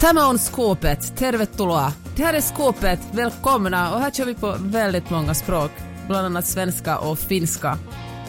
Tämä on skåpet. Tervetuloa. Det här är skåpet. Välkomna. Och här kör vi på väldigt många språk. Bland annat svenska och finska.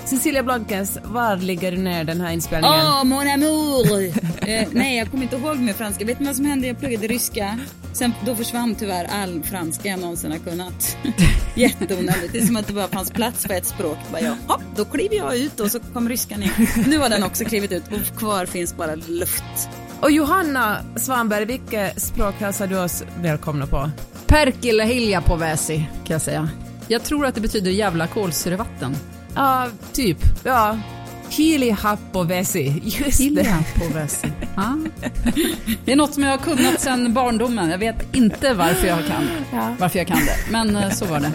Cecilia Blankens, var ligger du ner den här inspelningen? Åh, oh, mon amour! eh, nej, jag kommer inte ihåg med franska. Vet ni vad som hände? Jag pluggade ryska. Sen då försvann tyvärr all franska jag någonsin har kunnat. Jätteonödigt. Det är som att det bara fanns plats för ett språk. Bara, ja, hopp, då kliver jag ut och så kom ryskan in. Nu har den också klivit ut och kvar finns bara luft. Och Johanna Svanberg, vilket språk hälsar du oss välkomna på? Perkele hilja på väsi, kan jag säga. Jag tror att det betyder jävla kolsyrevatten. Ja, typ. Ja. Hili happo vesi. Just Hilja det. på väsi. Ja. Det är något som jag har kunnat sedan barndomen. Jag vet inte varför jag kan, varför jag kan det, men eh, så var det.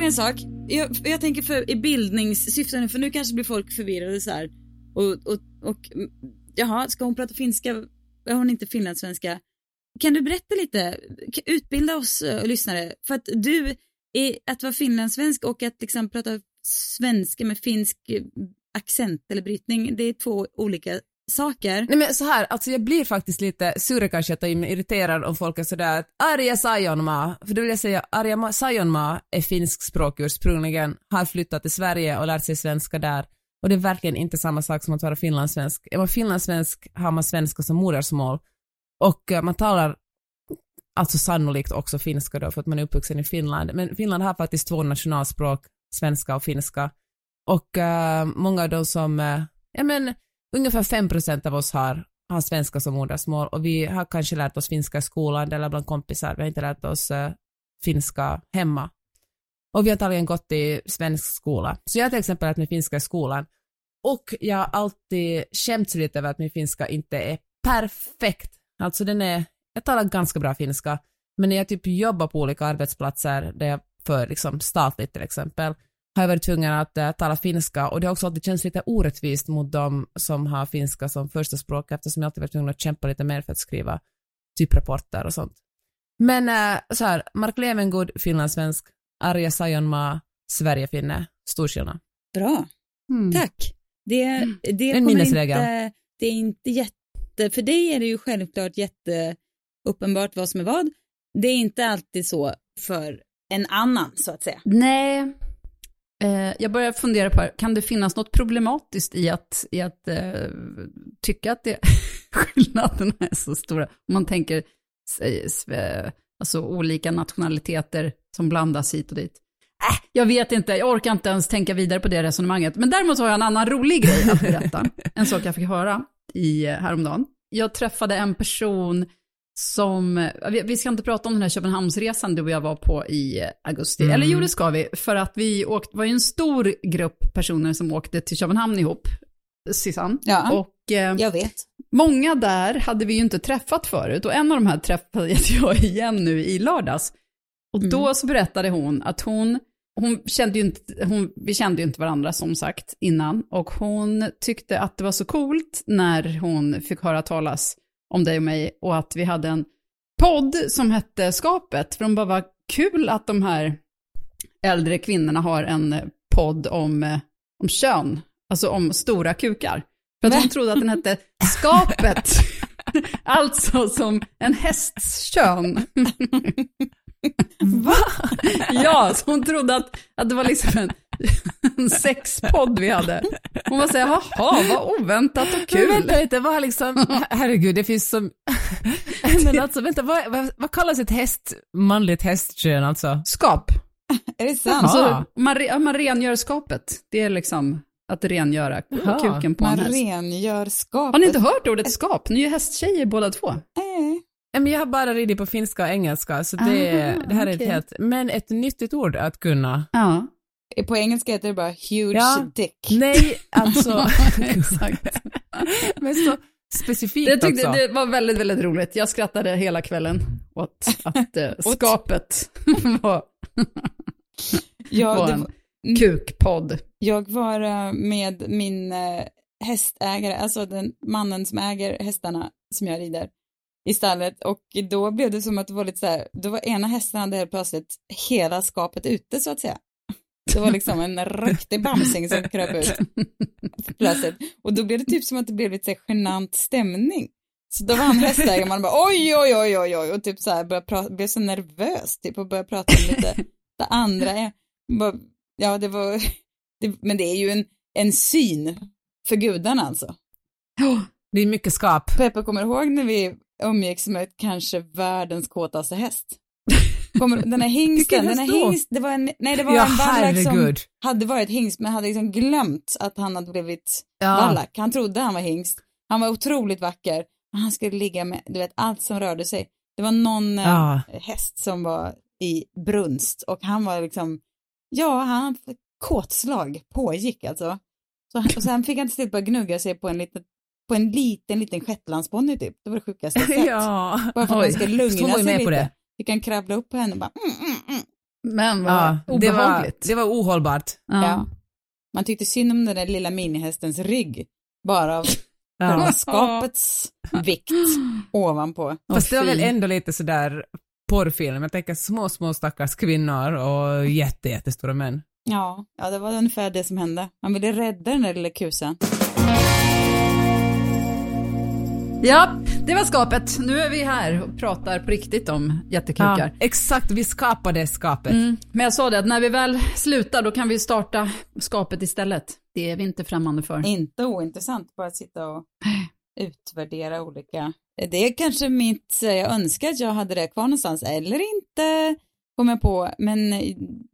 Jag fråga en sak? Jag, jag tänker för i bildningssyfte nu, för nu kanske blir folk förvirrade så här. Och, och, och jaha, ska hon prata finska? Är hon inte finlandssvenska? Kan du berätta lite, utbilda oss uh, lyssnare, för att du, är, att vara finlandssvensk och att liksom prata svenska med finsk eh, accent eller brytning, det är två olika saker. Nej men så här, alltså jag blir faktiskt lite sur kanske att jag är irriterad om folk är sådär att Arja Saijonmaa, för då vill jag säga Arja Ma- Saijonmaa är finskspråkig ursprungligen, har flyttat till Sverige och lärt sig svenska där. Och det är verkligen inte samma sak som att vara finlandssvensk. Är man finlandssvensk har man svenska som modersmål och eh, man talar alltså sannolikt också finska då för att man är uppvuxen i Finland. Men Finland har faktiskt två nationalspråk, svenska och finska. Och uh, många av de som, uh, ja men ungefär 5 procent av oss har, har svenska som modersmål och vi har kanske lärt oss finska i skolan eller bland kompisar, vi har inte lärt oss uh, finska hemma. Och vi har antagligen gått i svensk skola. Så jag har till exempel lärt mig finska i skolan. Och jag har alltid skämts lite över att min finska inte är perfekt. Alltså den är, jag talar ganska bra finska, men när jag typ jobbar på olika arbetsplatser, där jag för liksom statligt till exempel, har jag varit tvungen att uh, tala finska och det har också alltid känts lite orättvist mot de som har finska som första språk eftersom jag alltid varit tvungen att kämpa lite mer för att skriva typ rapporter och sånt. Men uh, så här, Mark Levengood, finlandssvensk, Arja Saijonmaa, Sverigefinne, stor skillnad. Bra, Mm. tack. Det, det, En kommer minnesregel. inte, det är inte jätte, för dig är det ju självklart jätteuppenbart vad som är vad. Det är inte alltid så för en annan så att säga. Nej, jag börjar fundera på, kan det finnas något problematiskt i att, i att eh, tycka att det, skillnaderna är så stora? Om man tänker sig, sve- alltså olika nationaliteter som blandas hit och dit. Äh, jag vet inte, jag orkar inte ens tänka vidare på det resonemanget. Men däremot har jag en annan rolig grej att berätta. En sak jag fick höra i, eh, häromdagen. Jag träffade en person som, vi, ska inte prata om den här Köpenhamnsresan du och jag var på i augusti. Mm. Eller jo, det ska vi. För att vi åkte, var ju en stor grupp personer som åkte till Köpenhamn ihop. Sissan. Ja. Och eh, Jag vet. många där hade vi ju inte träffat förut. Och en av de här träffade jag igen nu i lördags. Och då så berättade hon att hon, hon kände ju inte, hon, vi kände ju inte varandra som sagt innan. Och hon tyckte att det var så coolt när hon fick höra talas om dig och mig och att vi hade en podd som hette Skapet. För de bara var kul att de här äldre kvinnorna har en eh, podd om, eh, om kön, alltså om stora kukar. För att hon trodde att den hette Skapet, alltså som en hästs kön. Va? Ja, så hon trodde att, att det var liksom en, en sexpodd vi hade. Hon var såhär, jaha, vad oväntat och Men kul. vänta lite, vad liksom, herregud, det finns som, men alltså vänta, vad, vad, vad kallas ett häst, manligt hästkön alltså? Skap. Är det sant? Alltså, man, re- man rengör skapet. Det är liksom, att rengöra Jaha, kuken på en Man häst. rengör skapet. Har ni inte hört ordet skap? Ni är ju hästtjejer båda två. Nej. Men jag har bara ridit på finska och engelska, så det, Aha, det här är ett helt, men ett nyttigt ord att kunna. Ja, På engelska heter det bara huge Ja. dick. Nej, alltså, exakt. men så specifikt Jag tyckte också. det var väldigt, väldigt roligt. Jag skrattade hela kvällen åt att eh, skapet var, Ja, var det, en var- kukpodd. jag var eh, med min eh, hästägare, alltså den mannen som äger hästarna som jag rider i stallet och då blev det som att det var lite så här, då var ena hästen hade helt plötsligt hela skapet ute så att säga. Det var liksom en riktig bamsing som kröp ut plötsligt. Och då blev det typ som att det blev lite så här genant stämning. Så då var han hästägare, man bara oj, oj, oj, oj, oj, och typ så här började prata, blev så nervös typ och började prata om lite det andra. är- bara- Ja, det var, det, men det är ju en, en syn för gudarna alltså. Det är mycket skap. Peppe kommer ihåg när vi umgicks med kanske världens kåtaste häst? Kommer, den här hingsten, den här hingst, det var en, nej det var Ja, en vallack som hade varit hingst men hade liksom glömt att han hade blivit Ja. vallack. Han trodde han var hingst. Han var otroligt vacker. Han skulle ligga med, du vet, allt som rörde sig. Det var någon eh, Ja. häst som var i brunst och han var liksom, ja, han kåtslag pågick alltså. Så, och sen fick han till slut börja gnugga sig på en liten, på en liten, liten shetlandsponny typ. Det var det sjukaste jag sett. ja. Bara för att Oj. han ska lugna sig med lite. på det. Fick han kravla upp på henne och bara, mm, mm, mm. Men vad ja. Det, var, obehagligt. det var ohållbart. ja. Ja. Man tyckte synd om den där lilla minihästens rygg, bara av Ja. skapets vikt ovanpå. Fast det var väl ändå lite sådär porrfilm. Jag tänker små, små stackars kvinnor och jätte, jättestora män. Ja, ja, det var ungefär det som hände. Man ville rädda den där lilla kusen. Ja, det var skapet. Nu är vi här och pratar på riktigt om jättekukar. Ja, exakt, vi skapade skapet. Mm. Men jag sa det att när vi väl slutar då kan vi starta skapet istället. Det är vi inte främmande för. Inte ointressant, bara att sitta och utvärdera olika. Det är kanske mitt, jag önskar att jag hade det kvar någonstans, eller inte, kom jag på. Men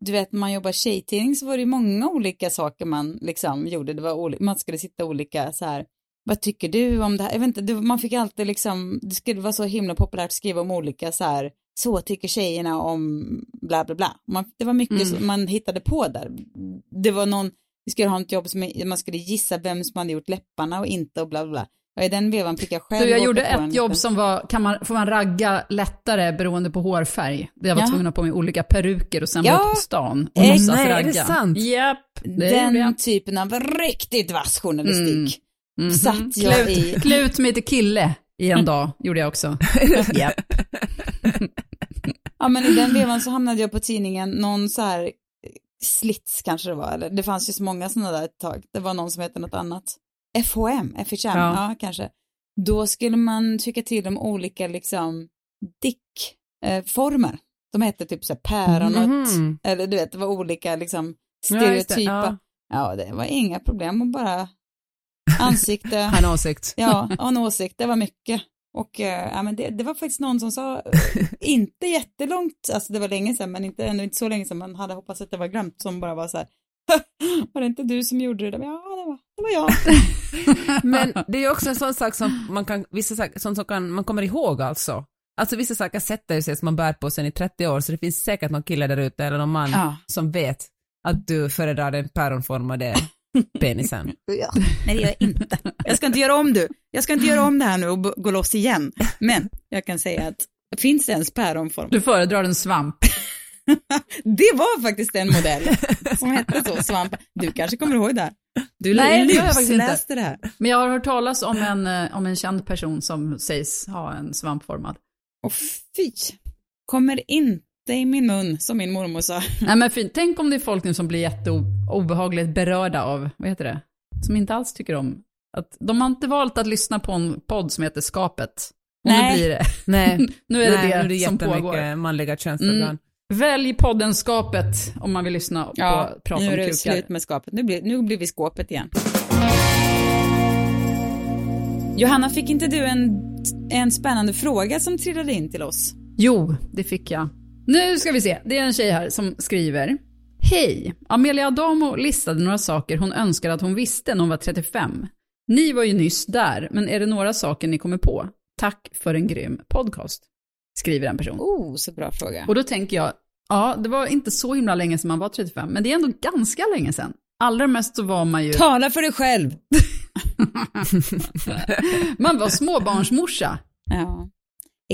du vet, när man jobbar tjejtidning så var det många olika saker man liksom gjorde. Det var man skulle sitta olika så här, vad tycker du om det här? Jag vet inte, det, man fick alltid liksom, det skulle vara så himla populärt att skriva om olika så här, så tycker tjejerna om bla bla bla. Man, det var mycket Mm. som man hittade på där. Det var någon, vi skulle ha ett jobb som man skulle gissa vem som hade gjort läpparna och inte och bla bla bla. Och i den vevan fick jag själv Du, jag gjorde en ett jobb som var, kan man, får man ragga lättare beroende på hårfärg? Där jag var Ja. tvungen att ha på mig olika peruker och sen Ja. ute på stan och Eh, låtsas är ragga. det sant? Japp, gjorde Den typen av riktigt vass journalistik. Mhm. Satt jag Klut, i. klut mig till kille i en dag, gjorde jag också. Ja men i den vevan så hamnade jag på tidningen, någon så här eh, slits kanske det var, eller det fanns ju så många sådana där ett tag. Det var någon som hette något annat. FHM, FHM, ja, Ja. kanske. Då skulle man tycka till om olika liksom dickformer. De hette typ så här päronot, Mhm. eller du vet, det var olika liksom Ja, just det, stereotypa. ja. Ja, det var inga problem att bara ansikte, Ha en åsikt. ja, och en åsikt, det var mycket. Och eh, ja, men det, det var faktiskt någon som sa, eh, inte jättelångt, alltså det var länge sedan, men inte, ändå inte så länge sedan, man hade hoppats att det var glömt, som bara var så här, var det inte du som gjorde det? där?" Ja, det var, det var jag. Men det är ju också en sån sak som man kan, vissa saker, sånt som kan, man kommer ihåg alltså. Alltså vissa saker sätter sig som man bär på sen i 30 år, så det finns säkert någon kille där ute eller någon man Ja. som vet att du föredrar den päronformade penisen. Ja, nej det gör jag inte. Jag ska inte göra om du. Jag ska inte göra om det här nu och gå loss igen. Men jag kan säga att finns det ens päronform? Du föredrar en svamp. Det var faktiskt en modell som hette så, svamp. Du kanske kommer ihåg det här? Du Nej, det gör jag faktiskt inte. det här. Men jag har hört talas om en, eh, om en känd person som sägs ha en svampformad. Och fy, kommer inte i min mun, som min mormor sa. Nej men fint, tänk om det är folk nu som blir jätteobehagligt berörda av, vad heter det? Som inte alls tycker om, att de har inte valt att lyssna på en podd som heter Skapet. Och nu Nej. blir det, Nej, nu är det Nej, det, nu är det som pågår. manliga könsorgan. Mm. Välj podden Skapet om man vill lyssna på prata nu om är det kukar. slut med skapet. Nu blir, nu blir vi skåpet igen. Johanna, fick inte du en, en spännande fråga som trillade in till oss? Jo, det fick jag. Nu ska vi se. Det är en tjej här som skriver. Hej! Amelia Adamo listade några saker hon önskade att hon visste när hon var 35. Ni var ju nyss där, men är det några saker ni kommer på? Tack för en grym podcast, skriver en person. Oh, så bra fråga. Och då tänker jag, ja, det var inte så himla länge sedan man var 35, men det är ändå ganska länge sedan. Allra mest så var man ju... Tala för dig själv! man var småbarnsmorsa. Ja,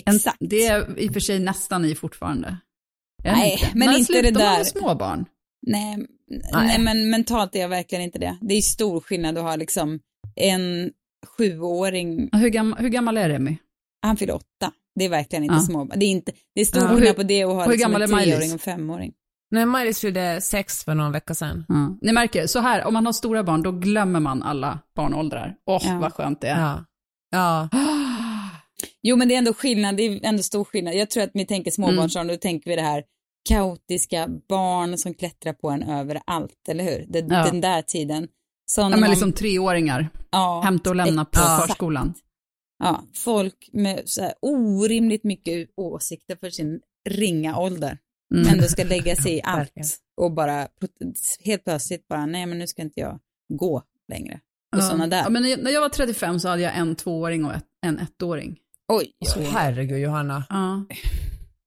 En, exakt. det är i och för sig nästan ni fortfarande. Ni Nej, inte? men När inte det där. vara småbarn? Nej, nej, men mentalt är jag verkligen inte det. Det är stor skillnad att ha liksom en sjuåring, Hur, gam, hur gammal är Remi? han fyller åtta. Det är verkligen inte Ja. små. Det är, inte, det är stor Ja. skillnad på det och ha hur liksom en treåring och femåring. Nej, Maj-Lis fyllde sex för någon vecka sedan. Ja. Ni märker, så här, om man har stora barn, då glömmer man alla barnåldrar. Åh, Ja. vad skönt det är. Ja. Ja. Jo, men det är ändå skillnad. Det är ändå stor skillnad. Jag tror att vi tänker småbarnsåldern, då tänker vi det här kaotiska barn som klättrar på en överallt, eller hur? Det, Ja. Den där tiden. Så Ja, men man- liksom treåringar, ja, hämta och lämna på exakt. förskolan. Ja, folk med så här orimligt mycket åsikter för sin ringa ålder. Mm. Ändå ska lägga sig i allt och bara helt plötsligt bara, nej men nu ska inte jag gå längre. Och sådana där. Ja, men när- när jag var 35 så hade jag en tvååring och ett, en ettåring. Oj, Så, herregud, Johanna. Ja.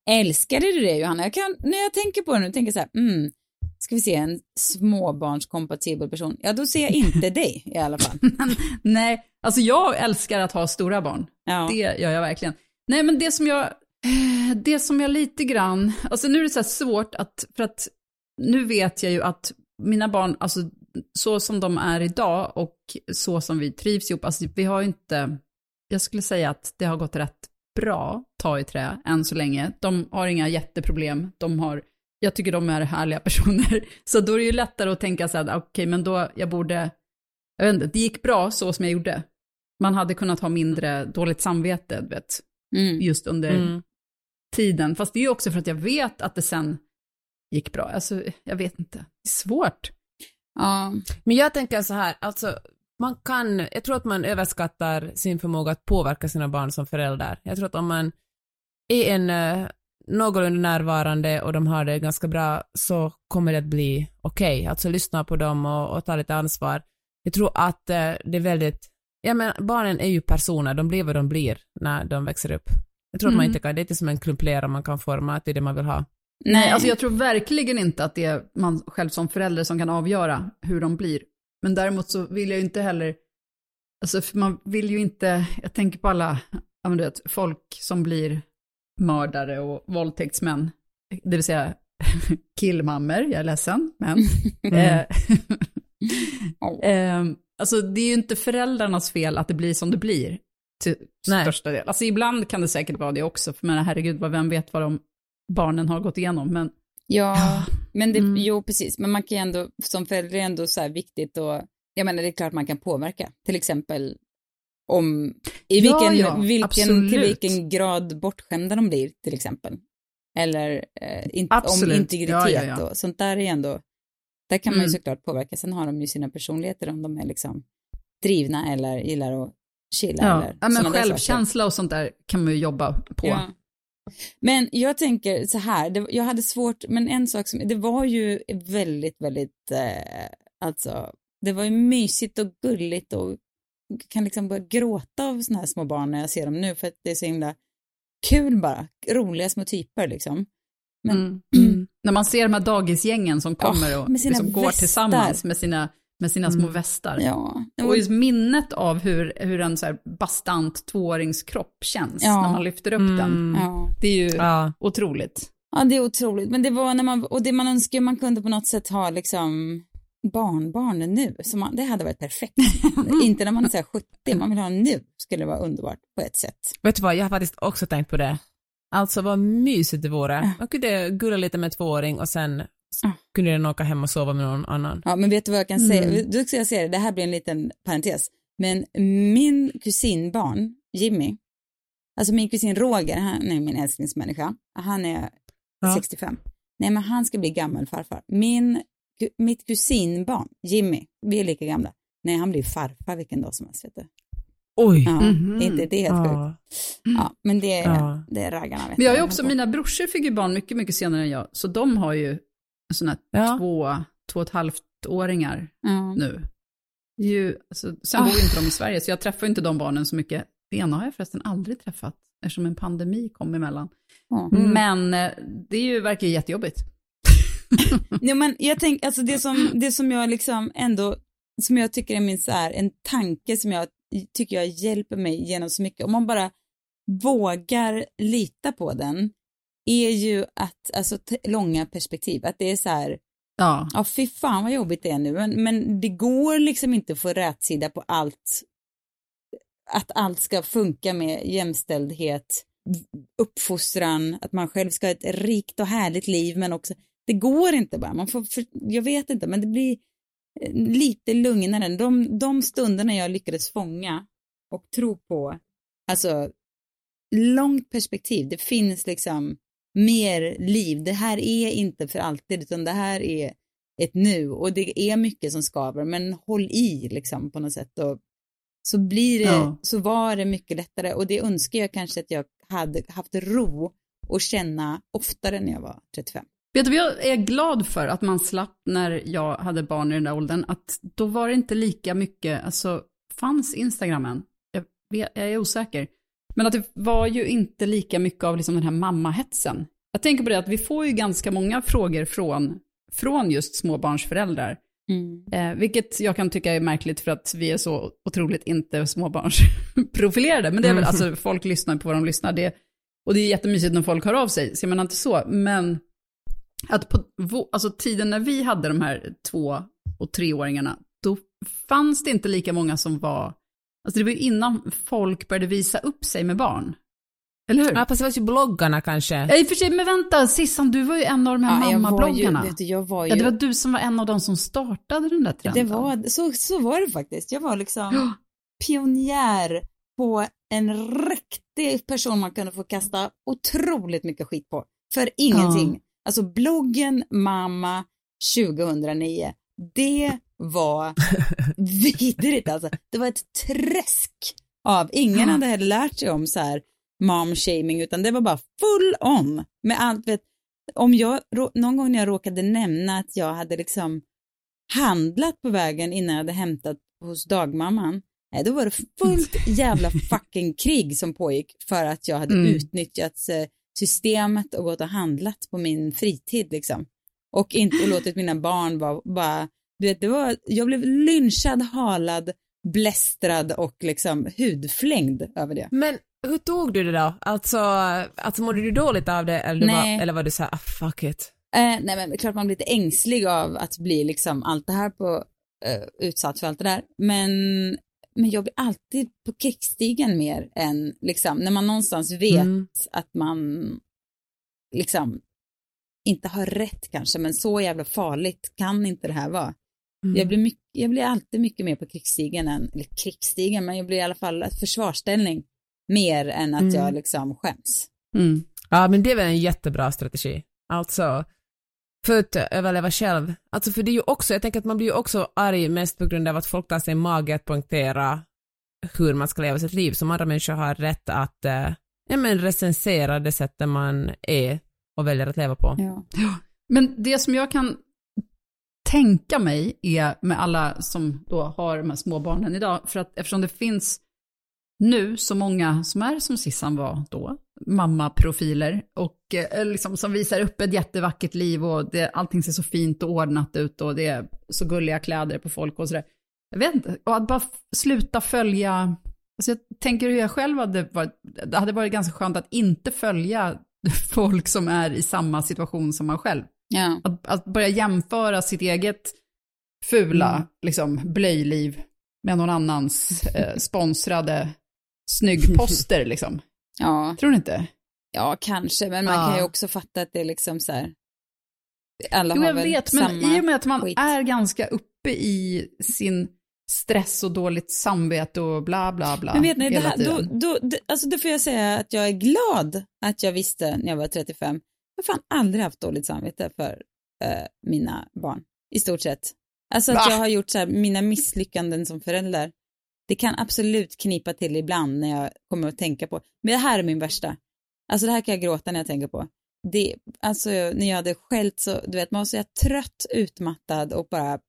älskade du det Johanna? Jag kan, när jag tänker på det nu, tänker jag så här, mm, ska vi se en småbarnskompatibel person? Ja, då ser jag inte dig i alla fall. Nej, alltså jag älskar att ha stora barn. Ja. Det gör jag verkligen. Nej, men det som jag, eh, det som jag lite grann, alltså nu är det så här svårt att, för att nu vet jag ju att mina barn, alltså så som de är idag och så som vi trivs ihop, alltså vi har ju inte, jag skulle säga att det har gått rätt bra, ta i trä, än så länge. De har inga jätteproblem, de har, jag tycker de är härliga personer. Så då är det ju lättare att tänka så här, okej, men då, jag borde, jag vet inte, det gick bra så som jag gjorde. Man hade kunnat ha mindre dåligt samvete, du vet, Mm. just under Mm. tiden. Fast det är ju också för att jag vet att det sen gick bra. Alltså, jag vet inte. Det är svårt. Ja. Men jag tänker så här, alltså, man kan, jag tror att man överskattar sin förmåga att påverka sina barn som förälder. Jag tror att om man är en uh, någorlunda närvarande och de har det ganska bra så kommer det att bli okej. Alltså lyssna på dem och, och ta lite ansvar. Jag tror att eh, det är väldigt, ja men barnen är ju personer, de blir vad de blir när de växer upp. Jag tror att man Mm. inte kan, det är inte som en klump lera man kan forma, att det är det man vill ha. Nej, alltså jag tror verkligen inte att det är man själv som förälder som kan avgöra hur de blir. Men däremot så vill jag ju inte heller, alltså för man vill ju inte, jag tänker på alla, ja men du vet, folk som blir mördare och våldtäktsmän, det vill säga killmammor, jag är ledsen, men. eh, eh, alltså det är ju inte föräldrarnas fel att det blir som det blir, till Nej. största del. Alltså ibland kan det säkert vara det också, för men herregud, vad- vem vet vad de barnen har gått igenom, men Ja, men det, Mm. jo precis, men man kan ju ändå, som förälder är det ändå så här viktigt och, jag menar det är klart man kan påverka, till exempel om, i Ja, vilken, ja, vilken, absolut. till vilken grad bortskämda de blir till exempel. Eller eh, in, om integritet Ja, ja, ja. och sånt där är ändå, där kan man ju Mm. såklart påverka, sen har de ju sina personligheter om de är liksom drivna eller gillar att chilla Ja, eller ja men självkänsla och sånt där kan man ju jobba på. Ja. Men jag tänker så här, det, jag hade svårt, men en sak som, det var ju väldigt, väldigt, eh, alltså, det var ju mysigt och gulligt och kan liksom börja gråta av såna här små barn när jag ser dem nu för att det är så himla kul bara, roliga små typer liksom. Men, Mm. Mm. När man ser de här dagisgängen som kommer och med sina liksom går tillsammans med sina, med sina små Mm. västar. Ja, Och just minnet av hur, hur en så här bastant tvååringskropp känns Ja. när man lyfter upp den. Mm. ja. Det är ju Ja. otroligt. ja, det är otroligt, men det var när man, och det man önskar man kunde på något sätt ha liksom barnbarn nu, så man, det hade varit perfekt. Inte när man är så här 70, man vill ha nu, skulle det vara underbart på ett sätt. Vet du vad, jag har faktiskt också tänkt på det. Alltså vad mysigt det vore. Man kunde gulla lite med tvååring och sen. kunde den åka hem och sova med någon annan. Ja, men vet du vad jag kan Mm. säga? Du ska jag säga det, det här blir en liten parentes. Men min kusinbarn, Jimmy, alltså min kusin Roger, han är min älsklingsmänniska, han är Ja. 65. Nej, men han ska bli gammelfarfar. Min, ku- mitt kusinbarn, Jimmy, vi är lika gamla. Nej, han blir farfar vilken dag som helst, vet du. Oj! Ja, Mhm. inte det är helt sjukt. Ja. Ja, men det är, Ja. det är raggarna. Vet Men jag har ju också, mina brorsor fick ju barn mycket, mycket senare än jag, så de har ju sådana Ja. två, två och ett halvt åringar Ja. nu. Ju, alltså, sen bor ju inte de i Sverige, så jag träffar inte de barnen så mycket. Det ena har jag förresten aldrig träffat, eftersom en pandemi kom emellan. Mm. Men eh, det är ju, verkar ju jättejobbigt. Ja, men jag tänker, alltså det som, det som jag liksom ändå, som jag tycker är min så här, en tanke som jag tycker jag hjälper mig genom så mycket, om man bara vågar lita på den, är ju att, alltså långa perspektiv, att det är så här, Ja, ja fy fan vad jobbigt det är nu, men, men det går liksom inte att få rätsida på allt, att allt ska funka med jämställdhet, uppfostran, att man själv ska ha ett rikt och härligt liv, men också, det går inte bara, man får, för, jag vet inte, men det blir eh, lite lugnare. De, de stunderna jag lyckades fånga och tro på, alltså långt perspektiv, det finns liksom mer liv. Det här är inte för alltid, utan det här är ett nu och det är mycket som skaver, men håll i liksom på något sätt och så blir det, Ja. så var det mycket lättare och det önskar jag kanske att jag hade haft ro och känna oftare när jag var 35. Vet du vad jag är glad för att man slapp när jag hade barn i den där åldern? Att då var det inte lika mycket, alltså fanns Instagram än? Jag, jag är osäker. Men att det var ju inte lika mycket av liksom den här mammahetsen. Jag tänker på det att vi får ju ganska många frågor från, från just småbarnsföräldrar. Eh, vilket jag kan tycka är märkligt för att vi är så otroligt inte småbarnsprofilerade. Men det är väl, alltså folk lyssnar på vad de lyssnar. Det, och det är jättemysigt när folk hör av sig, så jag menar inte så. Men att på alltså tiden när vi hade de här två och treåringarna, då fanns det inte lika många som var, alltså det var ju innan folk började visa upp sig med barn. Eller hur? Ja, fast det var ju bloggarna kanske. Ja, i och för sig, men vänta, Sissan, du var ju en av de här Ja, jag ju, mammabloggarna. vet du, jag var ju, Ja, det var du som var en av de som startade den där det trenden. var, så, så var det faktiskt. Jag var liksom pionjär på en riktig person man kunde få kasta otroligt mycket skit på. För ingenting. Alltså bloggen Mamma 2009, det var vidrigt alltså. Det var ett träsk av, ingen hade heller lärt sig om så här mom-shaming utan det var bara full on med allt. Vet, om jag, någon gång när jag råkade nämna att jag hade liksom handlat på vägen innan jag hade hämtat hos dagmamman, nej, då var det fullt jävla fucking krig som pågick för att jag hade Mm. utnyttjat eh, systemet och gått och handlat på min fritid liksom. Och inte låtit mina barn vara bara, du vet, det var, jag blev lynchad, halad, blästrad och liksom hudflängd över det. Men hur tog du det då? Alltså, alltså mådde du dåligt av det eller, Nej. var, eller var du såhär, ah, fuck it? Eh, nej men det är klart man blir lite ängslig av att bli liksom allt det här på, eh, utsatt för allt det där. Men, men jag blir alltid på krigsstigen mer än liksom när man någonstans vet Mm. att man liksom inte har rätt kanske, men så jävla farligt kan inte det här vara. Mm. Jag, blir mycket, jag blir alltid mycket mer på krigsstigen än, eller krigsstigen, men jag blir i alla fall försvarsställning mer än att Mm. jag liksom skäms. Mm. Ja, men det är väl en jättebra strategi. Alltså, för att överleva själv. Alltså för det är ju också, jag tänker att man blir ju också arg mest på grund av att folk tar sig mage att poängtera hur man ska leva sitt liv, som andra människor har rätt att eh, ja, men recensera det sättet man är och väljer att leva på. Ja. Men det som jag kan tänka mig är med alla som då har de här småbarnen idag, för att eftersom det finns nu så många som är som Sissan var då, mammaprofiler, och eh, liksom, som visar upp ett jättevackert liv och det, allting ser så fint och ordnat ut och det är så gulliga kläder på folk och sådär. Jag vet inte, och att bara sluta följa, alltså jag tänker hur jag själv hade varit, det hade varit ganska skönt att inte följa folk som är i samma situation som man själv. Ja. Att, att börja jämföra sitt eget fula liksom, blöjliv med någon annans eh, sponsrade snyggposter liksom. ja. Tror du inte? Ja, kanske, men man Ja. kan ju också fatta att det är liksom så här. Alla Jo, har jag väl vet, samma men i och med att man skit. är ganska uppe i sin stress och dåligt samvete och bla bla bla Men vet ni, det här, då, då, det, alltså då får jag säga att jag är glad att jag visste när jag var 35. Jag har fan aldrig haft dåligt samvete för eh, mina barn, i stort sett. Alltså att Va? jag har gjort så här, mina misslyckanden som förälder. Det kan absolut knipa till ibland när jag kommer att tänka på, men det här är min värsta. Alltså det här kan jag gråta när jag tänker på. det, alltså när jag hade skällt så, du vet, man var så jag trött, utmattad och bara,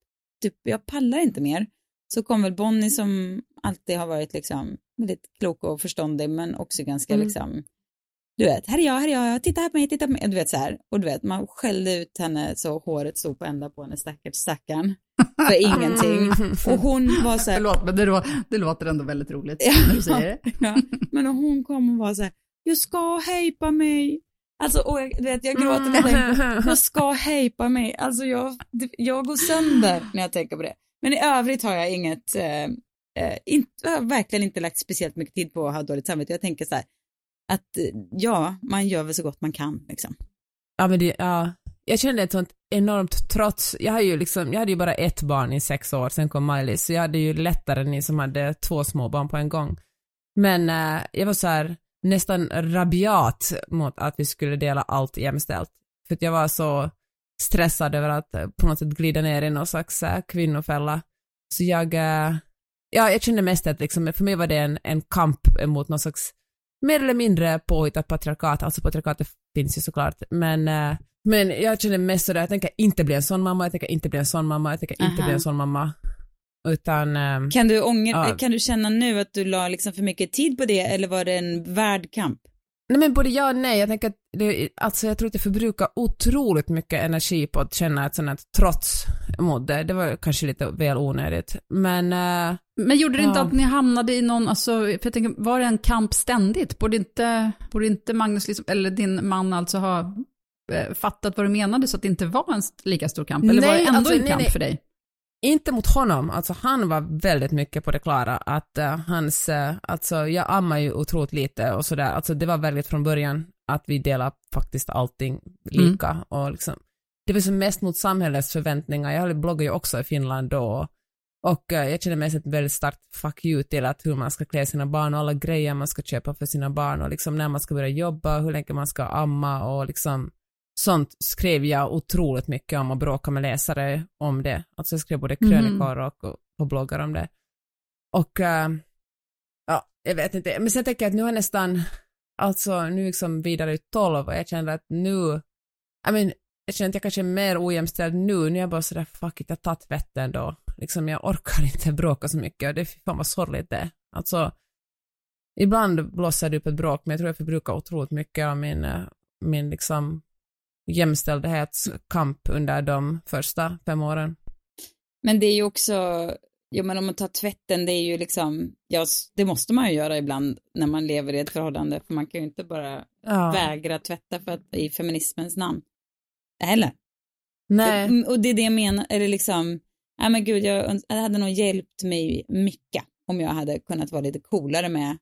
typ, jag pallar inte mer. Så kom väl Bonnie som alltid har varit liksom väldigt klok och förståndig men också ganska Mm. liksom, du vet, här är jag, här är jag, titta här på mig, titta på mig, du vet så här. Och du vet, man skällde ut henne så håret stod på ända på henne, stackars stackarn, för ingenting. Och hon var så här, Förlåt, men det, lå- det låter ändå väldigt roligt Ja. när du säger det. Ja, men hon kom och var så här, jag ska hejpa mig. Alltså, och jag, du vet, jag gråter när jag tänker jag ska hejpa mig. Alltså jag, jag går sönder när jag tänker på det. Men i övrigt har jag inget, eh, eh, inte, jag har verkligen inte lagt speciellt mycket tid på att ha dåligt samvete. Jag tänker så här, att eh, ja, man gör väl så gott man kan liksom. Ja, men det, ja. Jag kände ett sånt enormt trots. Jag, har ju liksom, jag hade ju bara ett barn i sex år, sen kom Miley, så jag hade ju lättare än ni som hade två små barn på en gång. Men eh, jag var så här nästan rabiat mot att vi skulle dela allt jämställt. För att jag var så stressad över att eh, på något sätt glida ner i någon slags eh, kvinnofälla. Så jag, eh, ja, jag kände mest att liksom, för mig var det en, en kamp mot någon slags mer eller mindre påhittat patriarkat, alltså patriarkatet finns ju såklart, men, eh, men jag känner mest sådär, jag tänker inte bli en sån mamma, jag tänker inte bli en sån mamma, jag tänker inte Aha. bli en sån mamma, utan ehm, Kan du, ånger, Ja. kan du känna nu att du la liksom för mycket tid på det eller var det en värd kamp? Nej men både ja och nej, jag tänker att det, alltså jag tror att jag förbrukar otroligt mycket energi på att känna ett sånt här trots mot det. Det var kanske lite väl onödigt. Men eh, Men gjorde det inte Ja. att ni hamnade i någon, alltså, för jag tänker, var det en kamp ständigt? Borde inte, borde inte Magnus, liksom, eller din man alltså ha eh, fattat vad du menade så att det inte var en lika stor kamp? Eller var Nej, det ändå alltså, en nej, kamp nej. för dig? Inte mot honom, alltså han var väldigt mycket på det klara att eh, hans, eh, alltså jag ammar ju otroligt lite och sådär, alltså det var väldigt från början att vi delar faktiskt allting lika och liksom, det var som mest mot samhällets förväntningar, jag bloggade ju också i Finland då och eh, jag känner mest ett väldigt starkt fuck you till att hur man ska klä sina barn och alla grejer man ska köpa för sina barn och liksom när man ska börja jobba, hur länge man ska amma och liksom sånt skrev jag otroligt mycket om och bråkade med läsare om det. Alltså jag skrev både Mhm. krönikor och, och på bloggar om det. Och eh, ja, jag vet inte, men sen tänker jag att nu har jag nästan, alltså nu liksom vidare i 12 och jag känner att nu, I mean, jag känner att jag kanske är mer ojämställd nu, nu är jag bara sådär fuck it, jag tar tvätten då. Liksom jag orkar inte bråka så mycket och det är fan vad sorgligt det. Alltså, ibland blossar det upp ett bråk men jag tror jag förbrukar otroligt mycket av min, eh, min liksom jämställdhetskamp under de första fem åren. Men det är ju också, jo men om man tar tvätten, det är ju liksom, ja, det måste man ju göra ibland när man lever i ett förhållande, för man kan ju inte bara Ja. vägra tvätta för att, i feminismens namn. Heller. Nej. Mm, Och det är det jag menar, eller liksom, nej men gud, jag, det hade nog hjälpt mig mycket om jag hade kunnat vara lite coolare med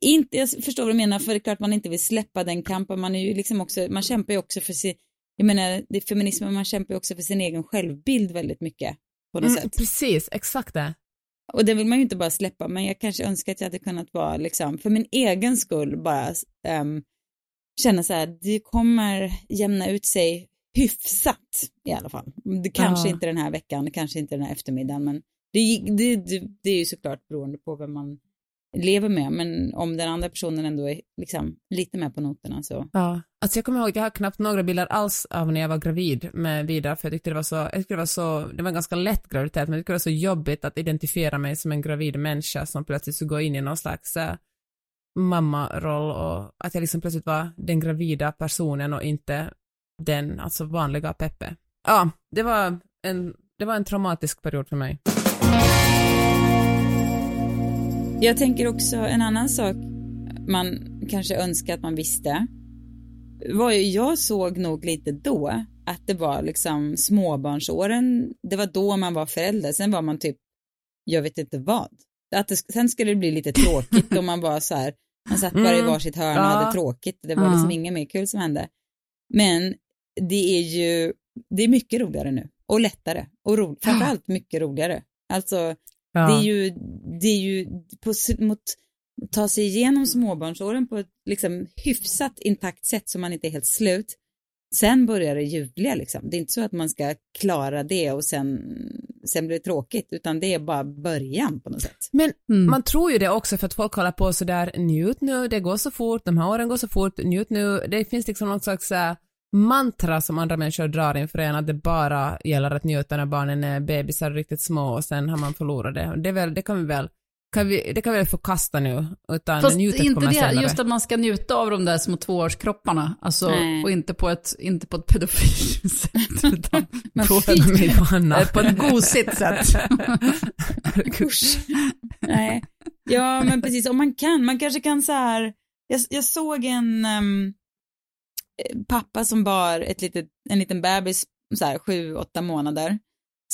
inte, jag förstår vad du menar, för det är klart man inte vill släppa den kampen. Man är ju liksom också, man kämpar ju också för sin, jag menar, det är feminismen, man kämpar ju också för sin egen självbild väldigt mycket på något Mm, sätt. precis, exakt det. Och det vill man ju inte bara släppa, men jag kanske önskar att jag hade kunnat vara, liksom, för min egen skull, bara ehm, känna så här, det kommer jämna ut sig hyfsat i alla fall. Det kanske Ja. inte den här veckan, kanske inte den här eftermiddagen, men det, det, det, det är ju såklart beroende på vem man lever med, men om den andra personen ändå är liksom lite med på noterna så. Ja. Alltså jag kommer ihåg, jag har knappt några bilder alls av när jag var gravid med Vida, för jag tyckte det var så, jag tyckte det var så, det var en ganska lätt graviditet, men jag tyckte det var så jobbigt att identifiera mig som en gravid människa som plötsligt skulle gå in i någon slags äh, mammaroll och att jag liksom plötsligt var den gravida personen och inte den, alltså vanliga Peppe. Ja, det var en, det var en traumatisk period för mig. Jag tänker också en annan sak man kanske önskar att man visste. Var ju, jag såg nog lite då att det var liksom småbarnsåren, det var då man var förälder, sen var man typ, jag vet inte vad. Att det, sen skulle det bli lite tråkigt om man var så här, man satt bara i Mm, varsitt hörn och ja. hade tråkigt, det var Ja. liksom inget mer kul som hände. Men det är ju, det är mycket roligare nu och lättare och ro, framförallt mycket roligare. Alltså Ja. det är ju, det är ju på, mot, ta sig igenom småbarnsåren på ett liksom hyfsat intakt sätt så man inte är helt slut. sen börjar det ljuvliga liksom. Det är inte så att man ska klara det och sen, sen blir det tråkigt, utan det är bara början på något sätt. Men Mm. man tror ju det också för att folk håller på sådär, njut nu, det går så fort, de här åren går så fort, njut nu. Det finns liksom någon slags äh, mantra som andra människor drar inför en, att det bara gäller att njuta när barnen är bebisar riktigt små och sen har man förlorat det. Det, väl, det kan vi väl kan vi, det kan vi väl förkasta nu, utan Fast njutet inte kommer det, senare. just att man ska njuta av de där små tvåårskropparna. Alltså, Nej. och inte på ett, inte på ett pedofilt sätt, utan Men på ett, på ett gosigt sätt. Usch. Nej. Ja, men precis. Om man kan, man kanske kan så här, jag, jag såg en eh, pappa som bar ett litet, en liten bebis, så här sju, åtta månader,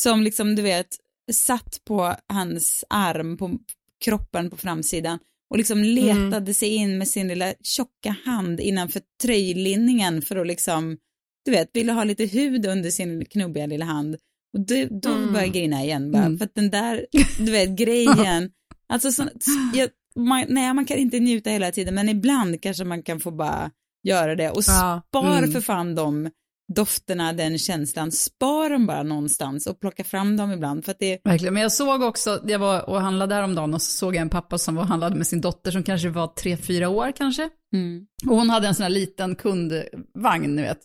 som liksom, du vet, satt på hans arm, på kroppen på framsidan och liksom letade sig in med sin lilla tjocka hand innanför tröjlinningen för att liksom, du vet, ville ha lite hud under sin knubbiga lilla hand. Och då, då Mm. började jag grina igen bara, Mm. för att den där, du vet, grejen, alltså så, jag, man, nej man kan inte njuta hela tiden, men ibland kanske man kan få bara göra det och Ja, spar mm. för fan de dofterna, den känslan, spar dem bara någonstans och plocka fram dem ibland, för att det, Verkligen, men jag såg också, jag var och handlade häromdagen och så såg jag en pappa som var och handlade med sin dotter som kanske var tre, fyra år kanske. mm. Och hon hade en sån här liten kundvagn, ni vet.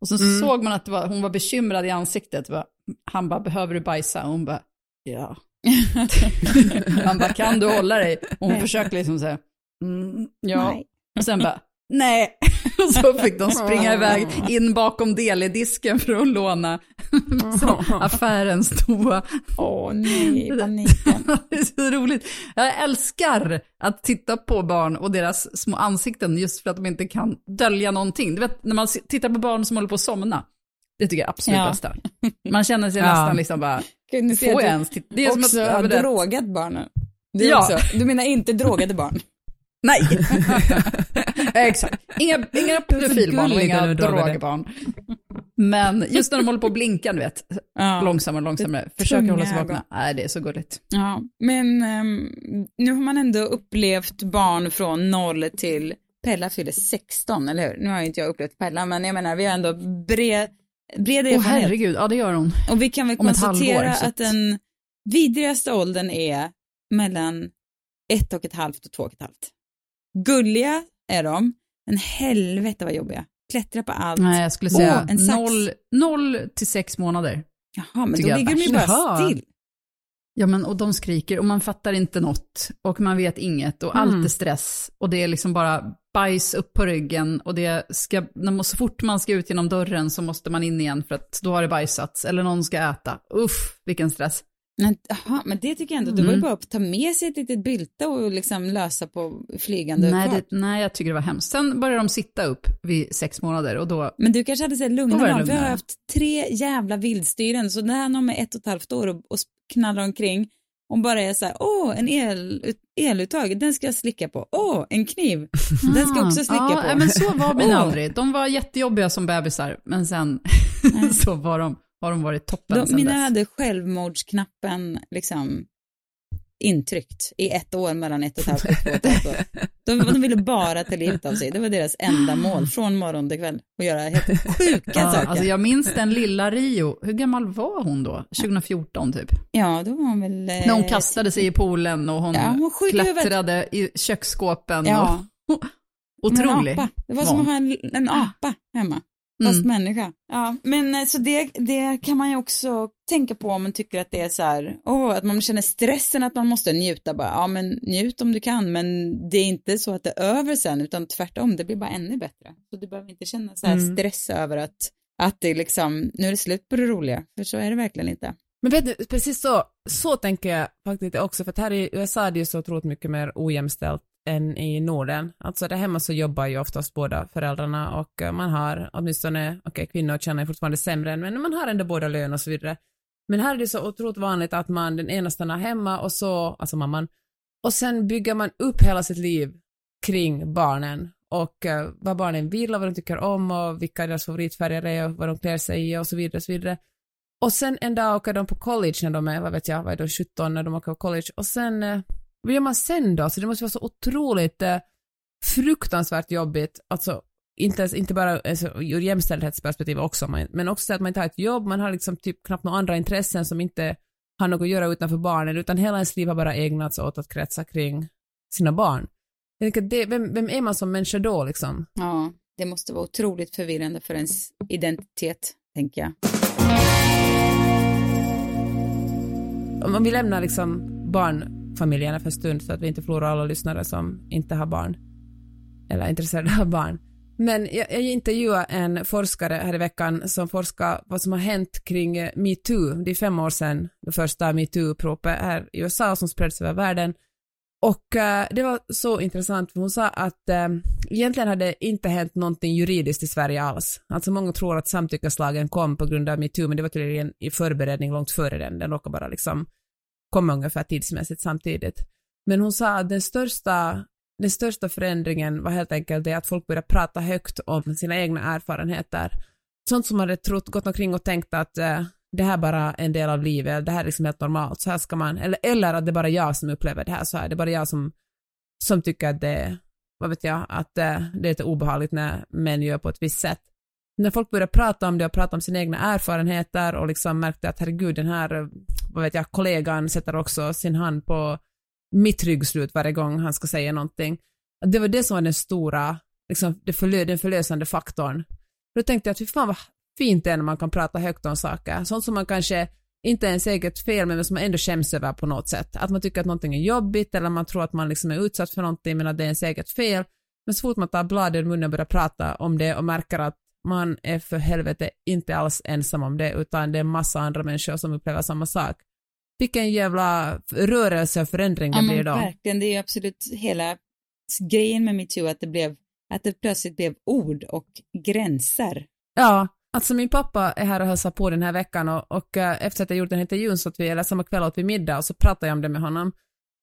Och så Mm. såg man att var, hon var bekymrad i ansiktet. Va? Han bara, behöver du bajsa? Och hon bara, ja. Han bara, kan du hålla dig? Och hon försökte liksom säga, mm, ja. Nej. Och sen bara, nej. Och så fick de springa iväg in bakom deledisken för att låna affärens toa. Åh nej, paniken. Det är så roligt. Jag älskar att titta på barn och deras små ansikten just för att de inte kan dölja någonting. Du vet, när man tittar på barn som håller på att somna. Det tycker jag är absolut Ja. bästa. Man känner sig Ja. nästan liksom bara, Kunde får jag ens titta? Det är som också att, har drogat barnen. Det Ja. också, du menar inte drogade barn? nej. Exakt. Inga, inga pedofilbarn och inga drogbarn. Men just när de håller på att blinka, du vet, Ja. långsammare och långsammare, försöker hålla sig vakna. Nej, det är så gulligt. Ja, men ehm, nu har man ändå upplevt barn från 0 till Pella fyller 16, eller hur? Nu har ju inte jag upplevt Pella, men jag menar vi har ändå bred, bred Åh erfarenhet. herregud, ja det gör hon. Och vi kan väl Om konstatera halvår, att- den vidrigaste åldern är mellan ett och ett halvt och två och ett halvt. Gulliga är de, men helvete vad jobbiga. Klättra på allt. Nej, jag skulle säga en sax. noll, noll till sex månader. Jaha, men då ligger de ju bara Jaha. still. Ja, men och de skriker och man fattar inte något och man vet inget och allt Mm. är stress och det är liksom bara bajs upp på ryggen och det ska, så fort man ska ut genom dörren så måste man in igen för att då har det bajsats eller någon ska äta. Uff, vilken stress. Men, aha, men det tycker jag ändå, det var ju Mm. bara att ta med sig ett litet bylte och liksom lösa på flygande Nej, det, nej, jag tycker det var hemskt. Sen började de sitta upp vid sex månader och då, Men du kanske hade sett Då lugna var det barn, vi har lugnare. haft tre jävla vildstyren, så när de är ett och ett halvt år och, och knallar omkring och bara är så här, åh, en el, eluttag, den ska jag slicka på, åh, en kniv, den ska jag också slicka ja, på. ja, men så var mina aldrig. De var jättejobbiga som bebisar, men sen så var de, har de varit toppen De, sen mina dess. hade självmordsknappen liksom intryckt i ett år mellan ett och ett halvt och två och ett halvt år. De, de ville bara ta livet av sig. Det var deras enda mål från morgon till kväll. Att göra helt sjuka Ja, saker. alltså jag minns den lilla Rio, hur gammal var hon då? 2014 typ? Ja, då var hon väl... eh, När hon kastade sig i poolen och hon, Ja, hon klättrade i köksskåpen. Ja, Och, otrolig. Det var som att ha en, en apa hemma. Fast Mm. människa. Ja, men eh, så det, det kan man ju också tänka på om man tycker att det är så här, åh, att man känner stressen att man måste njuta bara. Ja, men njut om du kan, men det är inte så att det är över sen, utan tvärtom, det blir bara ännu bättre. Så du behöver inte känna så här Mm. stress över att, att det liksom, nu är det slut på det roliga, för så är det verkligen inte. Men vet du, precis så, så tänker jag faktiskt också, för att här i USA är det ju så otroligt mycket mer ojämställt än i Norden. Alltså där hemma så jobbar ju oftast båda föräldrarna och eh, man har åtminstone, okej kvinnor tjänar ju fortfarande sämre, men man har ändå båda lön och så vidare. Men här är det så otroligt vanligt att man, den ena stannar hemma och så, alltså mamman, och sen bygger man upp hela sitt liv kring barnen och eh, vad barnen vill och vad de tycker om och vilka deras favoritfärger är och vad de klär sig i och så vidare och så vidare. Och sen en dag åker de på college när de är, vad vet jag, vad är de, 17 när de åker på college. Och sen, eh, vad gör man sen då? Så det måste vara så otroligt eh, fruktansvärt jobbigt, alltså inte, ens- inte bara alltså, ur jämställdhetsperspektiv också, men, också så att man inte har ett jobb, man har liksom typ knappt några andra intressen som inte har något att göra utanför barnen, utan hela ens liv har bara ägnats åt att kretsa kring sina barn. Jag tänker, det, vem, vem är man som människa då liksom? Ja, det måste vara otroligt förvirrande för ens identitet, tänker jag. Om vi lämnar liksom familjerna för en stund så att vi inte förlorar alla lyssnare som inte har barn eller är intresserade av barn. Men jag, jag intervjuade en forskare här i veckan som forskar vad som har hänt kring metoo. Det är fem år sedan det första metoo-uppropet här i USA som spreds över världen. Och äh, det var så intressant för hon sa att äh, egentligen hade inte hänt någonting juridiskt i Sverige alls. Alltså många tror att samtyckeslagen kom på grund av metoo men det var tydligen i förberedning långt före den. Den råkade bara liksom kom ungefär tidsmässigt samtidigt. Men hon sa att den största, den största förändringen var helt enkelt det att folk började prata högt om sina egna erfarenheter. Sånt som man hade trott, gått omkring och tänkt att eh, det här är bara en del av livet, det här är liksom helt normalt, så här ska man, eller, eller att det är bara jag som upplever det här så här, det är bara jag som, som tycker att det, vad vet jag, att eh, det är lite obehagligt när män gör på ett visst sätt. När folk började prata om det och prata om sina egna erfarenheter och liksom märkte att herregud den här, eh, vad vet jag, kollegan sätter också sin hand på mitt ryggslut varje gång han ska säga någonting. Det var det som var den stora, liksom, det förlö, den förlösande faktorn. Då tänkte jag att fy fan vad fint det är när man kan prata högt om saker, sånt som man kanske inte är ens eget fel men som man ändå skäms över på något sätt. Att man tycker att någonting är jobbigt eller man tror att man liksom är utsatt för någonting men att det är ens eget fel. Men så fort man tar bladet ur munnen och börjar prata om det och märker att man är för helvete inte alls ensam om det utan det är massa andra människor som upplever samma sak. Vilken jävla rörelse och förändring det Ja, blir men då. verkligen. Det är absolut hela grejen med metoo, att det blev, att det plötsligt blev ord och gränser. Ja, alltså min pappa är här och hälsar på den här veckan och, och eh, efter att jag gjort den här intervjun så att vi, eller samma kväll åt vi middag och så pratade jag om det med honom.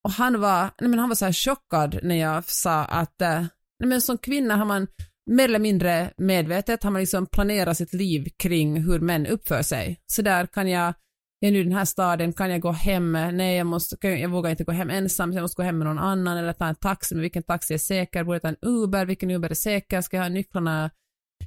Och han var, nej men han var så här chockad när jag sa att, eh, nej men som kvinna har man mer eller mindre medvetet har man liksom planerat sitt liv kring hur män uppför sig. Så där kan jag, jag är nu i den här staden, kan jag gå hem? Nej, jag, måste, jag vågar inte gå hem ensam, så jag måste gå hem med någon annan eller ta en taxi, men vilken taxi är säker? Borde jag ta en Uber? Vilken Uber är säker? Ska jag ha nycklarna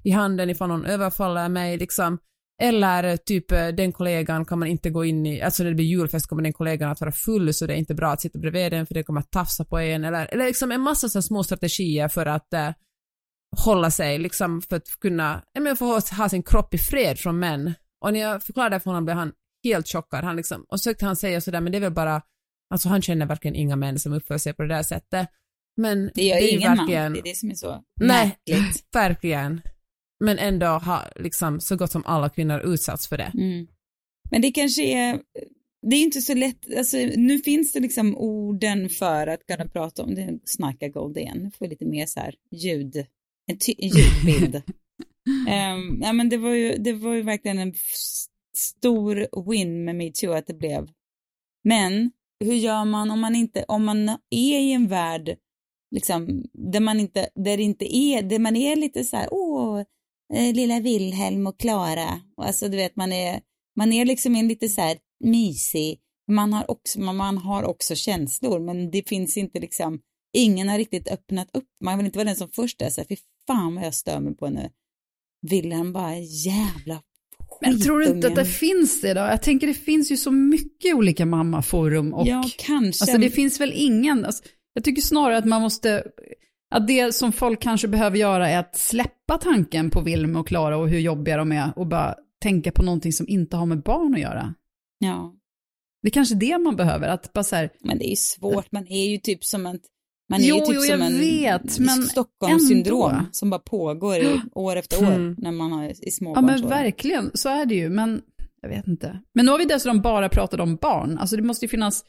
i handen ifall någon överfaller mig liksom. Eller typ den kollegan kan man inte gå in i, alltså när det blir julfest kommer den kollegan att vara full så det är inte bra att sitta bredvid den för det kommer att tafsa på en eller, eller liksom en massa så små strategier för att eh, hålla sig liksom för att kunna, men få ha sin kropp i fred från män. Och när jag förklarade det för honom blev han helt chockad. Han liksom, och så försökte han säga sådär men det är väl bara, alltså han känner verkligen inga män som uppför sig på det där sättet. Men Det gör är ju ingen verkligen, man. Det är det som är så Nej, märkligt. verkligen. Men ändå har liksom så gott som alla kvinnor utsatts för det. Mm. Men det kanske är, det är inte så lätt, alltså nu finns det liksom orden för att kunna prata om det, snacka gold igen, nu får vi lite mer så här ljud, en ljudbild. um, ja men det var ju, det var ju verkligen en stor win med metoo att det blev. Men hur gör man om man inte, om man är i en värld liksom, där man inte, där inte är, där man är lite så här, åh, eh, lilla Wilhelm och Klara, alltså du vet man är, man är liksom en lite så här mysig, man har också, man har också känslor, men det finns inte liksom, ingen har riktigt öppnat upp, man vill inte vara den som först är så här, fy fan vad jag stör mig på nu. Wilhelm bara, jävla Men tror du inte att det finns det då? Jag tänker det finns ju så mycket olika mammaforum och Ja, kanske. alltså det finns väl ingen, alltså, jag tycker snarare att man måste, att det som folk kanske behöver göra är att släppa tanken på Wilm och Klara och hur jobbiga de är och bara tänka på någonting som inte har med barn att göra. Ja, Det är kanske det man behöver, att bara så här, men det är ju svårt, man är ju typ som en man är Jo, ju typ jo, som jag en vet, men Stockholmssyndrom ändå. som bara pågår i, år efter år Mm. när man har i Ja men småbarnsår. verkligen, så är det ju. Men jag vet inte. Men nu har vi dessutom bara pratat om barn. Alltså det måste ju finnas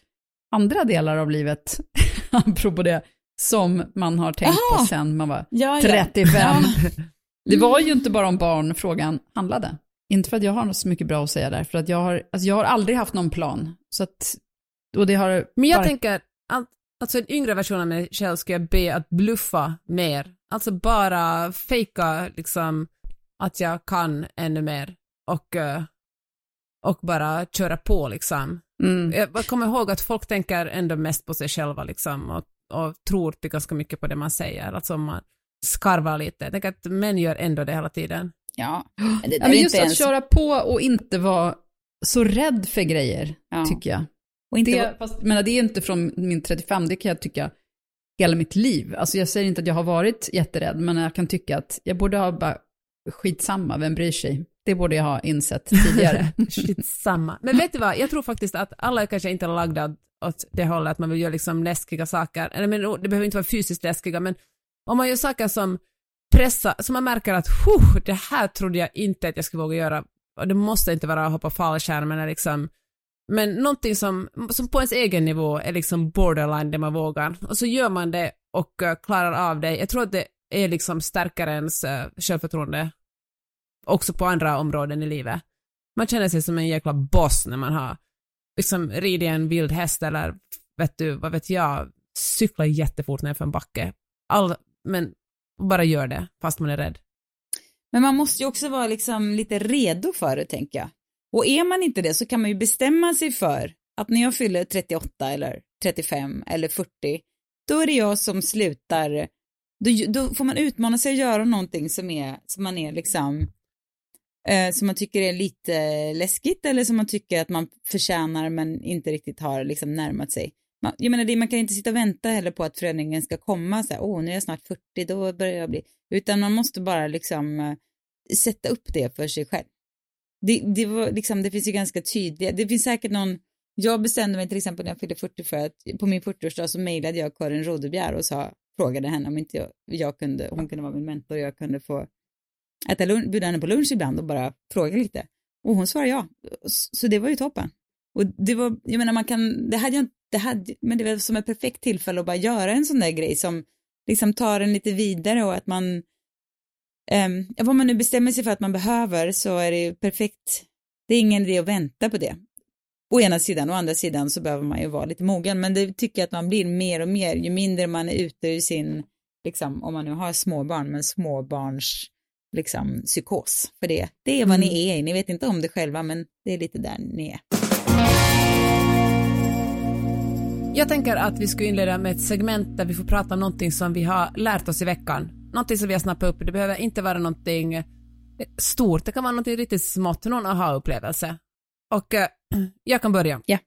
andra delar av livet, apropå det, som man har tänkt på Jaha! sen man var ja, ja. 35. Det var ju inte bara om barn frågan handlade. Inte för att jag har så mycket bra att säga där, för att jag har, alltså jag har aldrig haft någon plan. Så att, och det har Men jag bara- tänker, att, alltså en yngre version av mig själv ska jag be att bluffa mer. Alltså bara fejka liksom att jag kan ännu mer och, eh, och bara köra på liksom. Mm. Jag kommer ihåg att folk tänker ändå mest på sig själva liksom och, och tror till ganska mycket på det man säger. Alltså om man, skarvar lite. Jag tänker att män gör ändå det hela tiden. Ja, men det Ja, just inte att ens... köra på och inte vara så rädd för grejer, Ja. tycker jag. Och inte Det, fast, men det är inte från min 35, det kan jag tycka hela mitt liv. Alltså jag säger inte att jag har varit jätterädd, men jag kan tycka att jag borde ha bara skitsamma, vem bryr sig? Det borde jag ha insett tidigare. Skitsamma. Men vet du vad, jag tror faktiskt att alla kanske inte är lagda åt det hållet att man vill göra liksom läskiga saker. Eller men, det behöver inte vara fysiskt läskiga, men om man gör saker som pressar, som man märker att det här trodde jag inte att jag skulle våga göra. Och det måste inte vara att hoppa fallskärm eller liksom men någonting som, som på ens egen nivå är liksom borderline det man vågar. Och så gör man det och eh, klarar av det. Jag tror att det är liksom stärkare ens uh, självförtroende också på andra områden i livet. Man känner sig som en jäkla boss när man har liksom ridit en vild häst eller vet du, vad vet jag, cyklar jättefort nerför en backe. All, men bara gör det fast man är rädd. Men man måste ju också vara liksom lite redo för det, tänker jag. Och är man inte det så kan man ju bestämma sig för att när jag fyller 38 eller 35 eller 40, då är det jag som slutar, då, då får man utmana sig att göra någonting som, är, som man är liksom, eh, som man tycker är lite läskigt eller som man tycker att man förtjänar men inte riktigt har liksom närmat sig. Man, jag menar, det, man kan inte sitta och vänta heller på att förändringen ska komma, så här, åh, nu är jag snart 40, då börjar jag bli, utan man måste bara liksom eh, sätta upp det för sig själv. Det, det, var liksom, det finns ju ganska tydliga, det finns säkert någon, jag bestämde mig till exempel när jag fyllde 40 för att på min 40-årsdag så mejlade jag Karin Rodebjer och sa, frågade henne om inte jag, jag kunde, hon kunde vara min mentor och jag kunde få äta lunch, bjuda henne på lunch ibland och bara fråga lite. Och hon svarade ja, så det var ju toppen. Och det var, jag menar man kan, det hade jag inte, det hade, men det var som ett perfekt tillfälle att bara göra en sån där grej som liksom tar en lite vidare och att man Um, vad man nu bestämmer sig för att man behöver så är det ju perfekt. Det är ingen idé att vänta på det. Å ena sidan, å andra sidan så behöver man ju vara lite mogen, men det tycker jag att man blir mer och mer ju mindre man är ute i sin, liksom, om man nu har småbarn, men småbarns liksom psykos för det. Det är vad Mm. ni är, ni vet inte om det själva, men det är lite där ni är. Jag tänker att vi ska inleda med ett segment där vi får prata om någonting som vi har lärt oss i veckan. Någonting som vi har snappat upp. Det behöver inte vara någonting stort, det kan vara någonting riktigt smått, någon aha-upplevelse. Och eh, jag kan börja. Ja.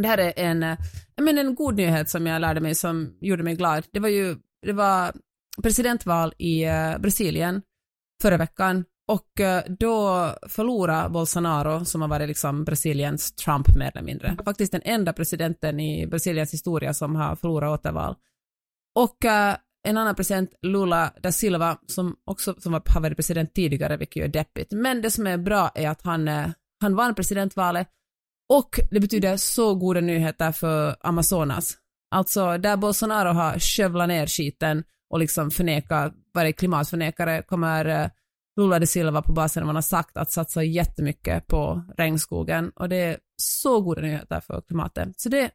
Det här är en, eh, men en god nyhet som jag lärde mig som gjorde mig glad. Det var ju det var presidentval i eh, Brasilien förra veckan och då förlorade Bolsonaro, som har varit liksom Brasiliens Trump mer eller mindre, faktiskt den enda presidenten i Brasiliens historia som har förlorat återval. Och en annan president, Lula da Silva, som också som var- har varit president tidigare, vilket ju är deppigt. Men det som är bra är att han, eh, han vann presidentvalet och det betyder så goda nyheter för Amazonas. Alltså där Bolsonaro har skövlat ner skiten och liksom förnekat, varit klimatförnekare, kommer eh, Lula da Silva på basen av vad han har sagt att satsa jättemycket på regnskogen och det är så goda nyheter för klimatet. Så det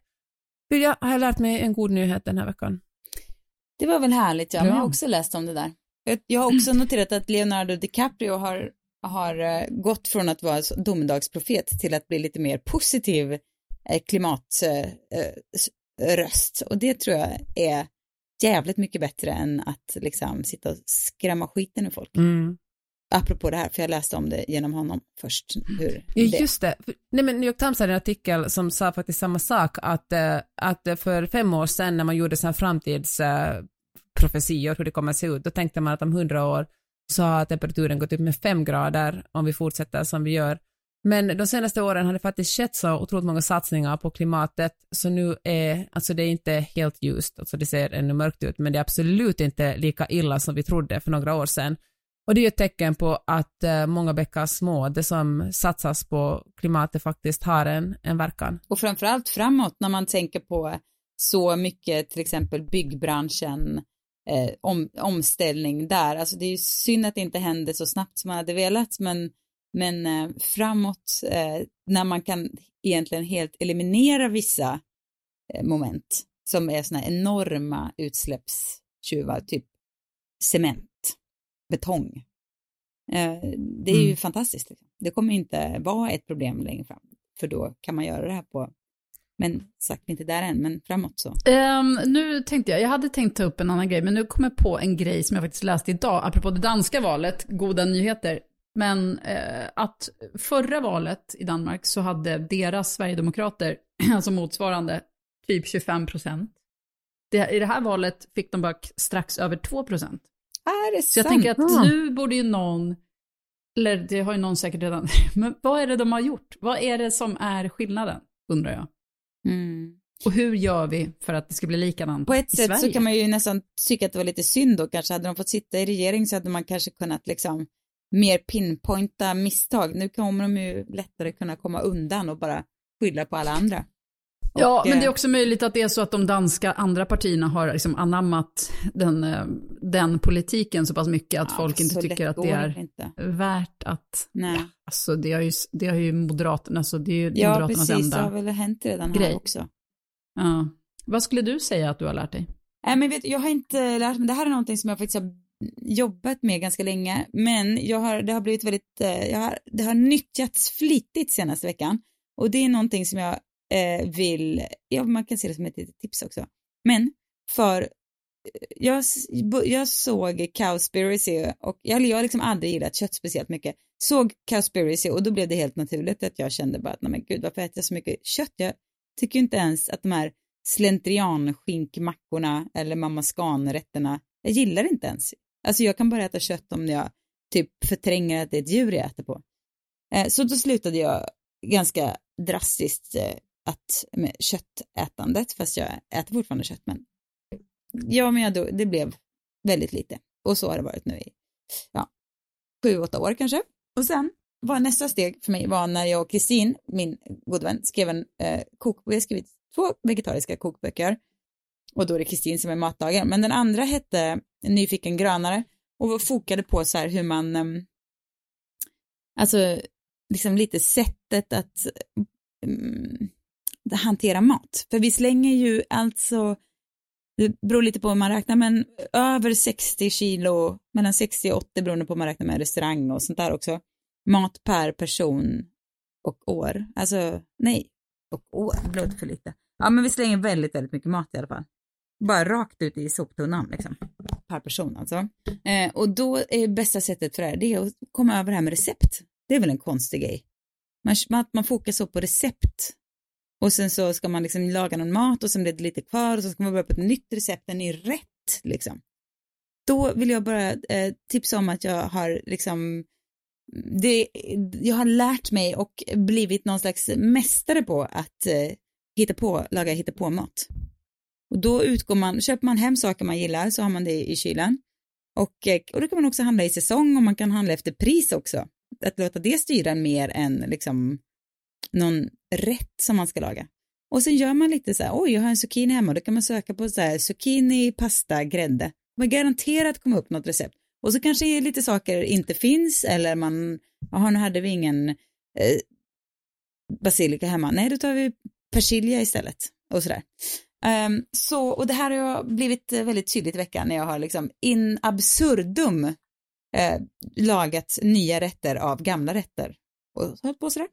vill jag, har jag lärt mig en god nyhet den här veckan. Det var väl härligt, ja. Men Ja. jag har också läst om det där. Jag, jag har också noterat att Leonardo DiCaprio har, har eh, gått från att vara domedagsprofet till att bli lite mer positiv eh, klimatröst. Och det tror jag är jävligt mycket bättre än att liksom sitta och skrämma skiten ur folk. Mm. Apropå det här, för jag läste om det genom honom först. Hur Ja, det. just det. Nej, men New York Times hade en artikel som sa faktiskt samma sak, att, eh, att för fem år sedan när man gjorde sådana framtidsprofetior, hur det kommer att se ut, då tänkte man att om hundra år så har temperaturen gått upp med fem grader om vi fortsätter som vi gör. Men de senaste åren har det faktiskt skett så otroligt många satsningar på klimatet, så nu är, alltså det är inte helt ljust, alltså det ser ännu mörkt ut, men det är absolut inte lika illa som vi trodde för några år sedan. Och det är ju ett tecken på att eh, många bäckar små, det som satsas på klimatet faktiskt har en, en verkan. Och framförallt framåt när man tänker på så mycket, till exempel byggbranschen, eh, om, omställning där. Alltså det är ju synd att det inte hände så snabbt som man hade velat, men, men eh, framåt eh, när man kan egentligen helt eliminera vissa eh, moment som är sådana enorma utsläppstjuvar, typ cement, betong. Eh, det är ju Mm. fantastiskt. Liksom. Det kommer inte vara ett problem längre fram, för då kan man göra det här på Men sagt inte där än, men framåt så. Ehm, nu tänkte jag, jag hade tänkt ta upp en annan grej, men nu kom jag på en grej som jag faktiskt läste idag, apropå det danska valet, goda nyheter. Men eh, att förra valet i Danmark så hade deras Sverigedemokrater, alltså motsvarande, typ 25 procent. I det här valet fick de bara strax över 2 procent. Är det Så jag sant? tänker att nu borde ju någon, eller det har ju någon säkert redan, men vad är det de har gjort? Vad är det som är skillnaden, undrar jag. Mm. Och hur gör vi för att det ska bli likadant På ett sätt Sverige? så kan man ju nästan tycka att det var lite synd då kanske. Hade de fått sitta i regering så hade man kanske kunnat liksom mer pinpointa misstag. Nu kommer de ju lättare kunna komma undan och bara skylla på alla andra. Ja, Och, men det är eh, också möjligt att det är så att de danska andra partierna har liksom anammat den, eh, den politiken så pass mycket att ja, folk inte tycker att det är Inte. värt att... Nej. Alltså det har ju, det har ju Moderaterna, alltså det är ju Ja, Moderaternas precis. Det har enda... väl hänt redan grej. här också. Ja. Vad skulle du säga att du har lärt dig? Nej, men vet, jag har inte lärt mig. Det här är någonting som jag faktiskt har jobbat med ganska länge, men jag har, det har blivit väldigt, eh, jag har, det har nyttjats flitigt senaste veckan och det är någonting som jag eh, vill, ja, man kan se det som ett litet tips också. Men för eh, jag, jag såg Cowspiracy och jag, jag har liksom aldrig gillat kött speciellt mycket. Såg Cowspiracy och då blev det helt naturligt att jag kände bara att nej men gud varför äter jag så mycket kött? Jag tycker ju inte ens att de här slentrianskinkmackorna eller mamma scan-rätterna, jag gillar inte ens. Alltså jag kan bara äta kött om jag typ förtränger att det är ett djur jag äter på. Eh, så då slutade jag ganska drastiskt eh, att, med köttätandet, fast jag äter fortfarande kött, men ja, men jag, då, det blev väldigt lite. Och så har det varit nu i, ja, sju, åtta år kanske. Och sen var nästa steg för mig var när jag och Kristin, min god vän, skrev en eh, kokbok. Vi har skrivit två vegetariska kokböcker. Och då är det Kristin som är matlagare. Men den andra hette Nyfiken grönare och fokade på så här hur man, eh, alltså liksom lite sättet att mm, hantera mat. För vi slänger ju alltså, det beror lite på hur man räknar, men över 60 kilo, mellan 60 och 80 beroende på om man räknar med restaurang och sånt där också, mat per person och år. Alltså, nej, och år, det låter för lite. Ja, men vi slänger väldigt, väldigt mycket mat i alla fall. Bara rakt ut i soptunnan liksom. Per person alltså. Eh, och då är bästa sättet för det här, det är att komma över det här med recept. Det är väl en konstig grej. Man, man, man fokuserar på recept. Och sen så ska man liksom laga någon mat och sen blir det lite kvar och så ska man börja på ett nytt recept, en ny rätt liksom. Då vill jag bara eh, tipsa om att jag har liksom det, jag har lärt mig och blivit någon slags mästare på att eh, hitta på, laga hitta på mat. Och då utgår man, köper man hem saker man gillar så har man det i kylen. Och, eh, och då kan man också handla i säsong och man kan handla efter pris också. Att låta det styra mer än liksom någon rätt som man ska laga. Och sen gör man lite så här, oj jag har en zucchini hemma, då kan man söka på så här zucchini, pasta, grädde. Man garanterat komma upp något recept. Och så kanske lite saker inte finns eller man, jaha nu hade vi ingen eh, basilika hemma, nej då tar vi persilja istället och sådär. Um, ehm, så, och det här har blivit väldigt tydligt i veckan när jag har liksom in absurdum eh, lagat nya rätter av gamla rätter. Och så hållit på sådär.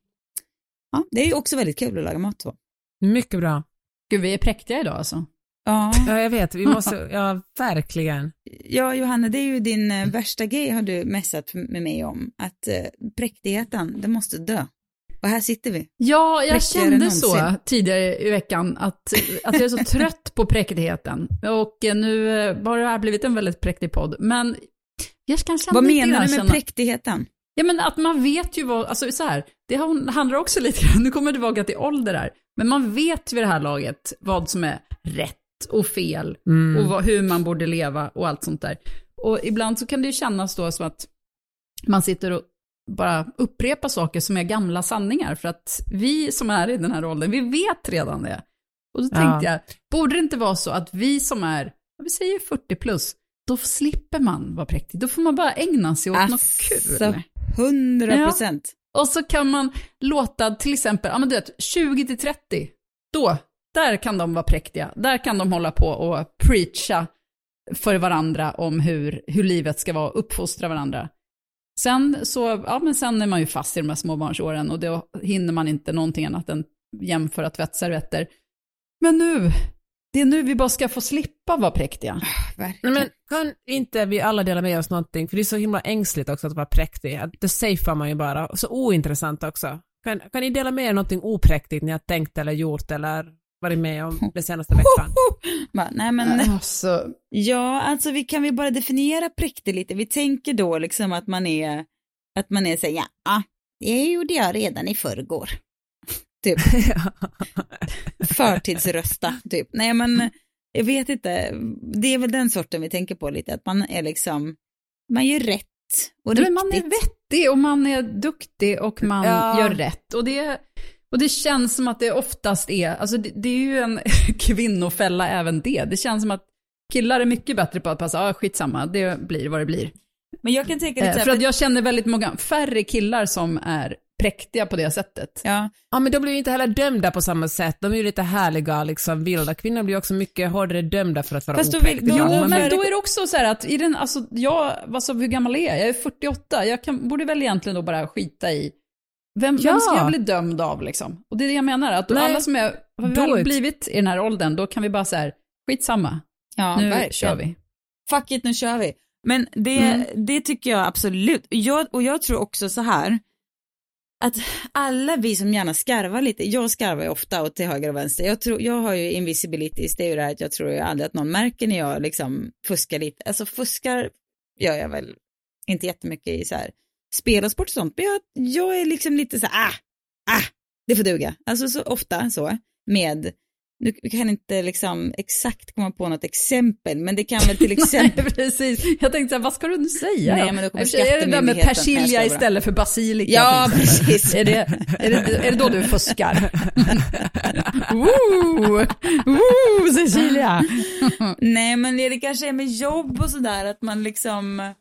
Ja, det är ju också väldigt kul att laga mat på. Mycket bra. Gud, vi är präktiga idag alltså. Ja, Ja, jag vet. Vi måste, ja, verkligen. ja Johanna, det är ju din eh, värsta grej har du messat med mig om. Att eh, präktigheten, den måste dö. Och här sitter vi. Ja, jag Präktigare kände än så tidigare i veckan att, att jag är så trött på präktigheten. Och eh, nu eh, har det här blivit en väldigt präktig podd. Men jag kan känna Vad menar du med känna- präktigheten? Ja men att man vet ju vad, alltså så här, det handlar också lite grann, nu kommer jag tillbaka till ålder här, men man vet vid det här laget vad som är rätt och fel Mm. och vad, hur man borde leva och allt sånt där. Och ibland så kan det ju kännas då som att man sitter och bara upprepar saker som är gamla sanningar, för att vi som är i den här åldern, vi vet redan det. Och då Ja. tänkte jag, borde det inte vara så att vi som är, vi säger 40 plus, då slipper man vara präktig. Då får man bara ägna sig åt något kul. Alltså, hundra procent. Och så kan man låta till exempel, ja men du vet, 20 till 30, då, där kan de vara präktiga. Där kan de hålla på och preacha för varandra om hur, hur livet ska vara, uppfostra varandra. Sen så, ja men sen är man ju fast i de här småbarnsåren och då hinner man inte någonting annat än jämföra tvättservetter. Men nu, det är nu vi bara ska få slippa vara präktiga. Verkligen. Men kan inte vi alla dela med oss någonting, för det är så himla ängsligt också att vara präktig, att det safear man ju bara, så ointressant också. Kan, kan ni dela med er någonting opräktigt ni har tänkt eller gjort eller varit med om den senaste veckan? Bara, nej men, Alltså, ja alltså vi kan vi bara definiera präktig lite. Vi tänker då liksom att man är, att man är så ja, ah, det gjorde jag redan i förrgår. Typ. Förtidsrösta, typ. Nej men, jag vet inte, det är väl den sorten vi tänker på lite, att man är liksom, man gör rätt och men man är riktigt. vettig och man är duktig och man Ja. gör rätt. Och det, och det känns som att det oftast är, alltså det, det är ju en kvinnofälla även det. Det känns som att killar är mycket bättre på att passa, ah, skitsamma, det blir vad det blir. Men jag kan tänka lite Eh, för att jag känner väldigt många, färre killar som är präktiga på det sättet. ja, Ja men de blir ju inte heller dömda på samma sätt, de är ju lite härliga liksom vilda, kvinnor blir ju också mycket hårdare dömda för att vara Fast då opräktiga. då- Jo, man men vill- då är det också så här att i den, alltså jag, alltså hur gammal är jag? Jag är 48, jag kan, borde väl egentligen då bara skita i vem, Ja. vem ska jag bli dömd av liksom? Och det är det jag menar, att Nej, alla som är, har väl it. blivit i den här åldern, då kan vi bara så här, skitsamma, ja, nu verkligen. kör vi. fuck it, nu kör vi. Men det, Mm. det tycker jag absolut. Jag, och jag tror också så här, att alla vi som gärna skarvar lite, jag skarvar ju ofta åt till höger och vänster. Jag, tror, jag har ju invisibilities, det är ju det här att jag tror ju aldrig att någon märker när jag liksom fuskar lite. Alltså fuskar gör jag väl inte jättemycket i så här spel och sport och sånt, men jag, jag är liksom lite så här, ah, ah, det får duga. Alltså så ofta så med nu kan jag inte liksom exakt komma på något exempel, men det kan väl till exempel Nej, precis. Jag tänkte så här, vad ska du nu säga? Nej, då? men då kommer sig är det där med persilja istället för basilika. Ja, precis. Är det, är, det, är det då du fuskar? Ooh, ooh, Cecilia! Nej, men det kanske är med jobb och sådär, att man liksom,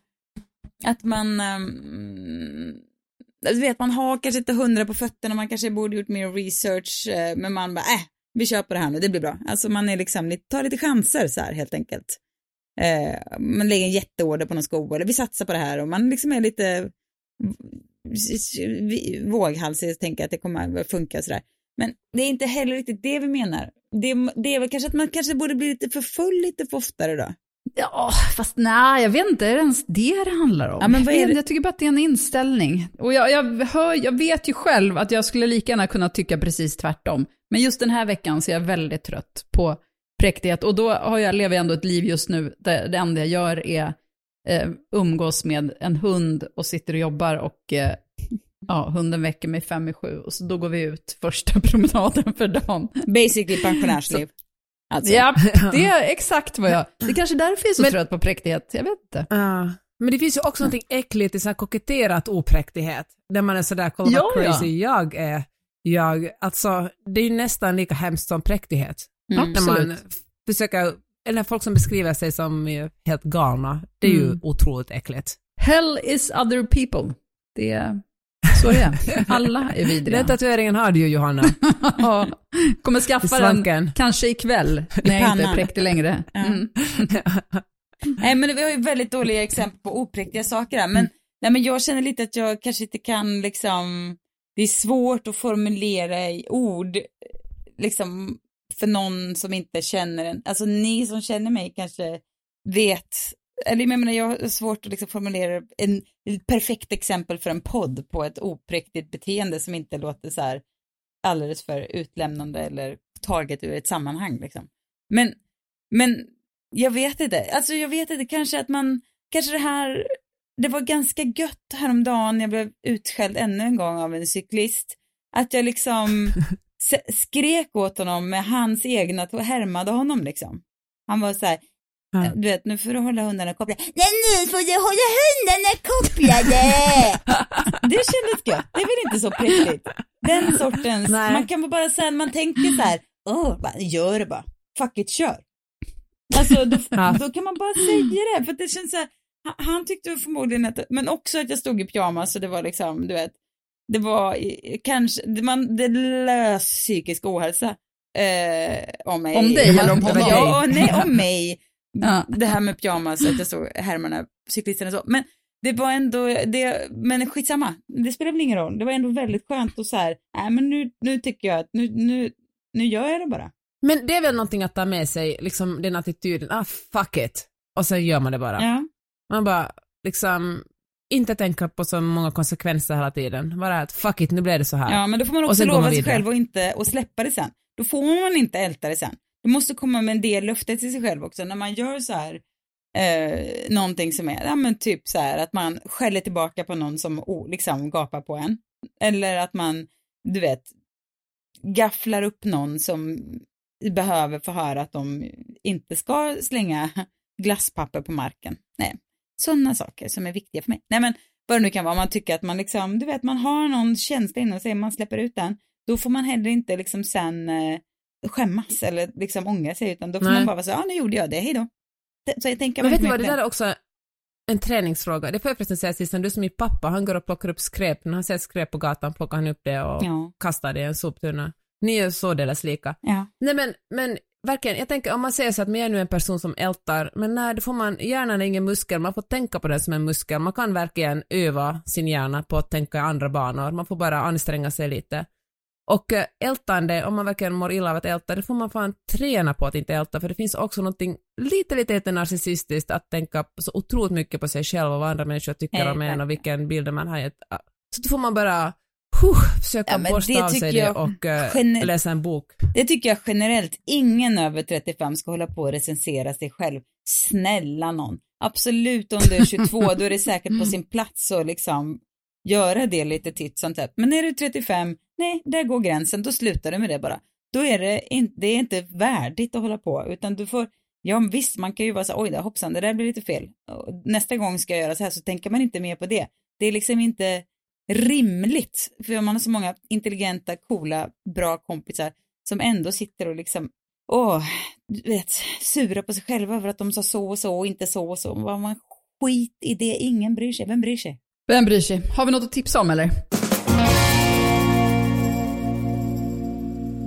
att man, um, du vet, man har kanske inte hundra på fötterna, man kanske borde gjort mer research, eh, men man bara, äh, vi kör på det här nu, det blir bra. Alltså man är liksom, tar lite chanser så här helt enkelt. Eh, man lägger en jätteorder på någon sko, eller vi satsar på det här och man liksom är lite våghalsig och tänker att det kommer att funka och sådär. Men det är inte heller riktigt det vi menar. Det, det är väl kanske att man kanske borde bli lite för full lite för oftare då. Ja, fast nej, jag vet inte, är det ens det det handlar om? Ja, men vad är det- jag tycker bara att det är en inställning. Och jag, jag, hör, jag vet ju själv att jag skulle lika gärna kunna tycka precis tvärtom. Men just den här veckan så är jag väldigt trött på präktighet. Och då har jag, lever jag ändå ett liv just nu där det enda jag gör är eh, umgås med en hund och sitter och jobbar och eh, ja, hunden väcker mig fem i sju. Och så då går vi ut första promenaden för dagen. Basically pensionärsliv. Alltså. Ja, det är exakt vad jag... Det är kanske därför jag är så Men- trött på präktighet, jag vet inte. Ja. Men det finns ju också något äckligt i så här koketterat opräktighet, där man är sådär, kolla Ja, vad ja. crazy jag är. Jag, alltså, det är ju nästan lika hemskt som präktighet. Mm. När man försöker, eller folk som beskriver sig som helt galna, det är ju Mm. otroligt äckligt. Hell is other people. Det är så det är. Alla är vidriga. Den tatueringen har du ju Johanna. Ja, Kommer skaffa den kanske ikväll när jag inte är präktig längre. Mm. Nej men vi har ju väldigt dåliga exempel på opräktiga saker här. Men, nej, men jag känner lite att jag kanske inte kan liksom, det är svårt att formulera i ord, liksom för någon som inte känner en. Alltså ni som känner mig kanske vet, eller jag menar jag har svårt att liksom formulera en ett perfekt exempel för en podd på ett opräktigt beteende som inte låter så här alldeles för utlämnande eller taget ur ett sammanhang liksom. Men, men jag vet inte, alltså jag vet inte, kanske att man, kanske det här, det var ganska gött häromdagen jag blev utskälld ännu en gång av en cyklist, att jag liksom skrek åt honom med hans egna, och härmade honom liksom. Han var så här, Ja. du vet, nu får du hålla hundarna kopplade. Nej, nu får du hålla hundarna kopplade! det kändes gött, det är väl inte så präktigt? Den sortens, Nej. man kan väl bara säga, man tänker så här, åh, bara, gör det bara, fuck it, kör. Alltså då, Ja. då kan man bara säga det, för det känns så här, han, han tyckte förmodligen att, men också att jag stod i pyjamas så det var liksom, du vet, det var kanske, det, man, det lös psykisk ohälsa eh, om mig. Om dig eller om honom? Ja, nej, om mig. Ja. Det här med pyjamas, att jag såg härmarna, cyklisterna så. Men, det var ändå, det, men skitsamma, det spelar väl ingen roll. Det var ändå väldigt skönt och så här, nej men nu, nu tycker jag att nu, nu, nu gör jag det bara. Men det är väl någonting att ta med sig, liksom den attityden, ah fuck it, och sen gör man det bara. Ja. Man bara, liksom, inte tänka på så många konsekvenser hela tiden. Bara att fuck it, nu blev det så här. Ja, men då får man också lova sig själv och inte och släppa det sen. Då får man inte älta det sen. Du måste komma med en del löfte till sig själv också när man gör så här eh, någonting som är, ja men typ så här att man skäller tillbaka på någon som oh, liksom gapar på en. Eller att man, du vet, gafflar upp någon som behöver få höra att de inte ska slänga glasspapper på marken. Nej, sådana saker som är viktiga för mig. Nej men vad det nu kan vara, man tycker att man liksom, du vet, man har någon känsla inom sig, man släpper ut den, då får man heller inte liksom sen eh, skämmas eller liksom ångra sig, utan då får Nej. man bara vara så, ja nu gjorde jag det, hej då. Det- Så jag tänker Men vet du vad, det där är också en träningsfråga. Det får jag förresten säga Sissan, du som är pappa, han går och plockar upp skräp. När han ser skräp på gatan plockar han upp det och Ja. kastar det i en soptunna. Ni är således lika. Ja. Nej men, men verkligen, jag tänker om man säger så att man är nu en person som ältar, men nej, då får man, hjärnan är ingen muskel, man får tänka på den som en muskel, man kan verkligen öva sin hjärna på att tänka i andra banor, man får bara anstränga sig lite. Och eh, ältande, om man verkligen mår illa av att älta, det får man fan träna på att inte älta, för det finns också någonting lite, lite, lite narcissistiskt att tänka så otroligt mycket på sig själv och vad andra människor tycker Nej, om en och vilken bild man har gett. Så då får man bara huh, försöka Ja, borsta av sig det och eh, gener- läsa en bok. Det tycker jag generellt, ingen över 35 ska hålla på och recensera sig själv. Snälla någon. Absolut om du är 22, då är det säkert på sin plats att liksom göra det lite titt som tätt. Men är du 35, nej, där går gränsen, då slutar du med det bara. Då är det, in, det är inte värdigt att hålla på, utan du får, ja visst, man kan ju vara så oj då, hoppsan, det där blir lite fel. Nästa gång ska jag göra så här, så tänker man inte mer på det. Det är liksom inte rimligt, för man har så många intelligenta, coola, bra kompisar som ändå sitter och liksom, åh, du vet, sura på sig själva för att de sa så och så och inte så och så. Man skit i det, ingen bryr sig, vem bryr sig? Vem bryr sig? Har vi något att tipsa om eller?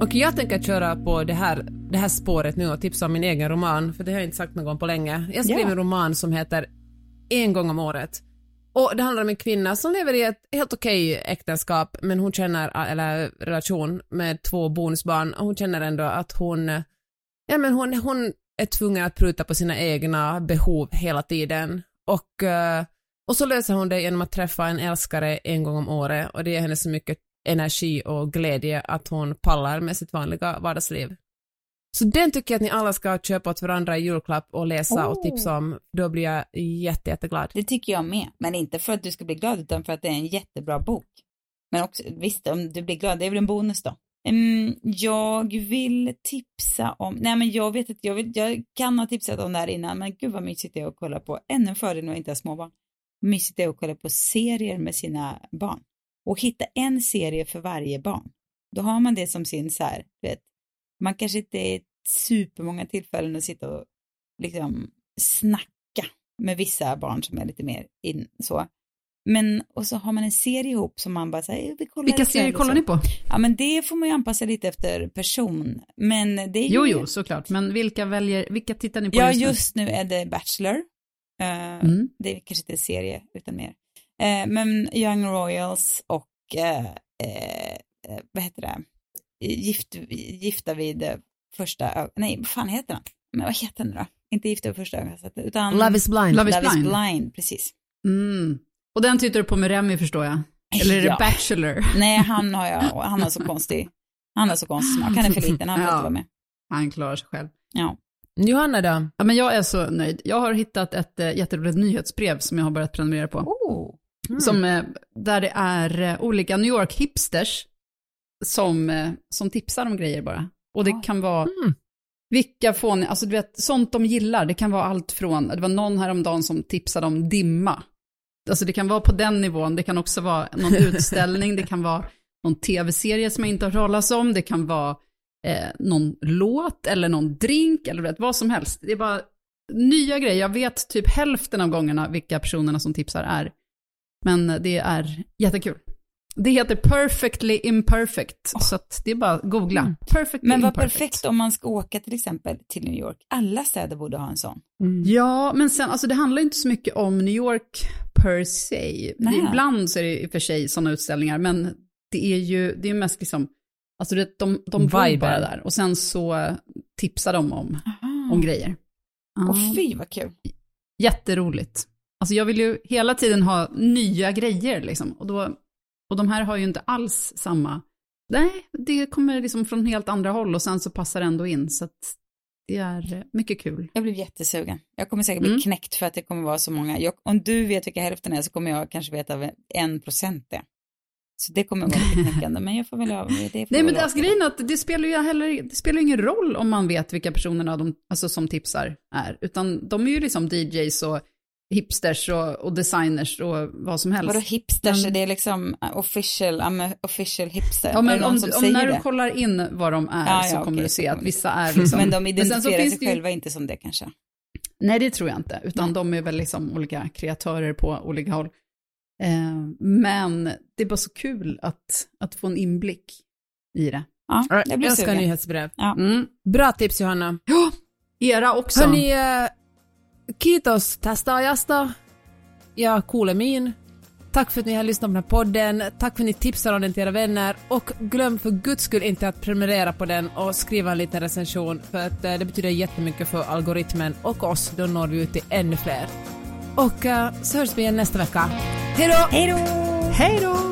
Och jag tänker köra på det här, det här spåret nu och tipsa om min egen roman, för det har jag inte sagt någon gång på länge. Jag skrev Ja. en roman som heter En gång om året. Och det handlar om en kvinna som lever i ett helt okej äktenskap, men hon känner, eller relation med två bonusbarn, och hon känner ändå att hon, ja men hon, hon är tvungen att pruta på sina egna behov hela tiden. Och, eh, och så löser hon det genom att träffa en älskare en gång om året och det ger henne så mycket energi och glädje att hon pallar med sitt vanliga vardagsliv. Så den tycker jag att ni alla ska köpa åt varandra i julklapp och läsa och Oh. tipsa om. Då blir jag jätte, jätteglad. Det tycker jag med, men inte för att du ska bli glad utan för att det är en jättebra bok. Men också, visst, om du blir glad, det är väl en bonus då. Mm, jag vill tipsa om, nej men jag vet inte, jag, vill, jag kan ha tipsat om det här innan, men gud vad mysigt det är att kolla på, ännu en fördel när jag inte har småbarn, mysigt det är att kolla på serier med sina barn. Och hitta en serie för varje barn. Då har man det som sin så här, vet, man kanske inte är supermånga tillfällen att sitta och liksom snacka med vissa barn som är lite mer in så. Men, och så har man en serie ihop som man bara säger, vi kollar Vilka serier kollar ni på? Ja, men det får man ju anpassa lite efter person. Men det är ju... Jo, jo, såklart. Men vilka väljer, vilka tittar ni på Ja, just nu? just nu är det Bachelor. Eh, Mm. Det är kanske inte en serie, utan mer. Eh, men Young Royals och, eh, eh, vad heter det, Gift, Gifta vid första nej, vad fan heter den? Men vad heter den då? Inte Gifta vid första ögonkastet, utan Love is blind. Love is Love blind. is blind, precis. Mm. Och den tittar du på med Remy förstår jag? Eller är det Ja. Bachelor? Nej, han har jag, han har så konstig, han har så konstig smak, han är för liten, han får Ja. inte vara med. Han klarar sig själv. Ja. Johanna då? Ja, men jag är så nöjd. Jag har hittat ett äh, jätteroligt nyhetsbrev som jag har börjat prenumerera på. Oh. Som, eh, där det är eh, olika New York-hipsters som, eh, som tipsar om grejer bara. Och det Ja. kan vara Mm. vilka fåniga, alltså du vet, sånt de gillar. Det kan vara allt från, det var någon häromdagen som tipsade om dimma. Alltså det kan vara på den nivån, det kan också vara någon utställning, det kan vara någon tv-serie som jag inte har hört talas om, det kan vara eh, någon låt eller någon drink eller vet, vad som helst. Det är bara nya grejer. Jag vet typ hälften av gångerna vilka personerna som tipsar är. Men det är jättekul. Det heter Perfectly Imperfect, så att det är bara att googla. Perfectly Men vad Imperfect. perfekt om man ska åka till exempel till New York. Alla städer borde ha en sån. Ja, men sen, alltså det handlar ju inte så mycket om New York per se. Nej. Ibland så är det i och för sig sådana utställningar, men det är ju det är mest liksom, alltså det, de, de bor bara där och sen så tipsar de om, om grejer. Och fy vad kul. Jätteroligt. Alltså jag vill ju hela tiden ha nya grejer liksom. Och, då, och de här har ju inte alls samma, nej, det kommer liksom från helt andra håll och sen så passar det ändå in. Så att det är eh, mycket kul. Jag blev jättesugen. Jag kommer säkert bli Mm. knäckt för att det kommer vara så många. Jag, om du vet vilka hälften är så kommer jag kanske veta en procent det. Så det kommer vara lite knäckande, men jag får väl det. får Nej men alltså, grejen är att det spelar ju heller, det spelar ingen roll om man vet vilka personerna de, alltså, som tipsar är. Utan de är ju liksom DJs och hipsters och, och designers och vad som helst. Vadå hipsters, Men- är det liksom uh, official, I'm official hipster? Ja, är men om, om när du det? kollar in vad de är Ja, så ja, kommer okej, du se att vissa är liksom... Men de sen så identifierar finns sig det ju- själva inte som det kanske. Nej, det tror jag inte, utan de är väl liksom olika kreatörer på olika håll. Eh, men det är bara så kul att, att få en inblick i det. Ja, jag Jag blir älskar sugen. nyhetsbrev. Ja. Mm. Bra tips Johanna. Ja, era också. Hörni, äh, kiitos tästä ajasta ja kuulemiin. Tack för att ni har lyssnat på den här podden. Tack för att ni tipsar om den till era vänner. Och glöm för guds skull inte att prenumerera på den och skriva en liten recension för att eh, det betyder jättemycket för algoritmen och oss. Då når vi ut till ännu fler. Och eh, så hörs vi igen nästa vecka. Hej då! Hej då! Hej då!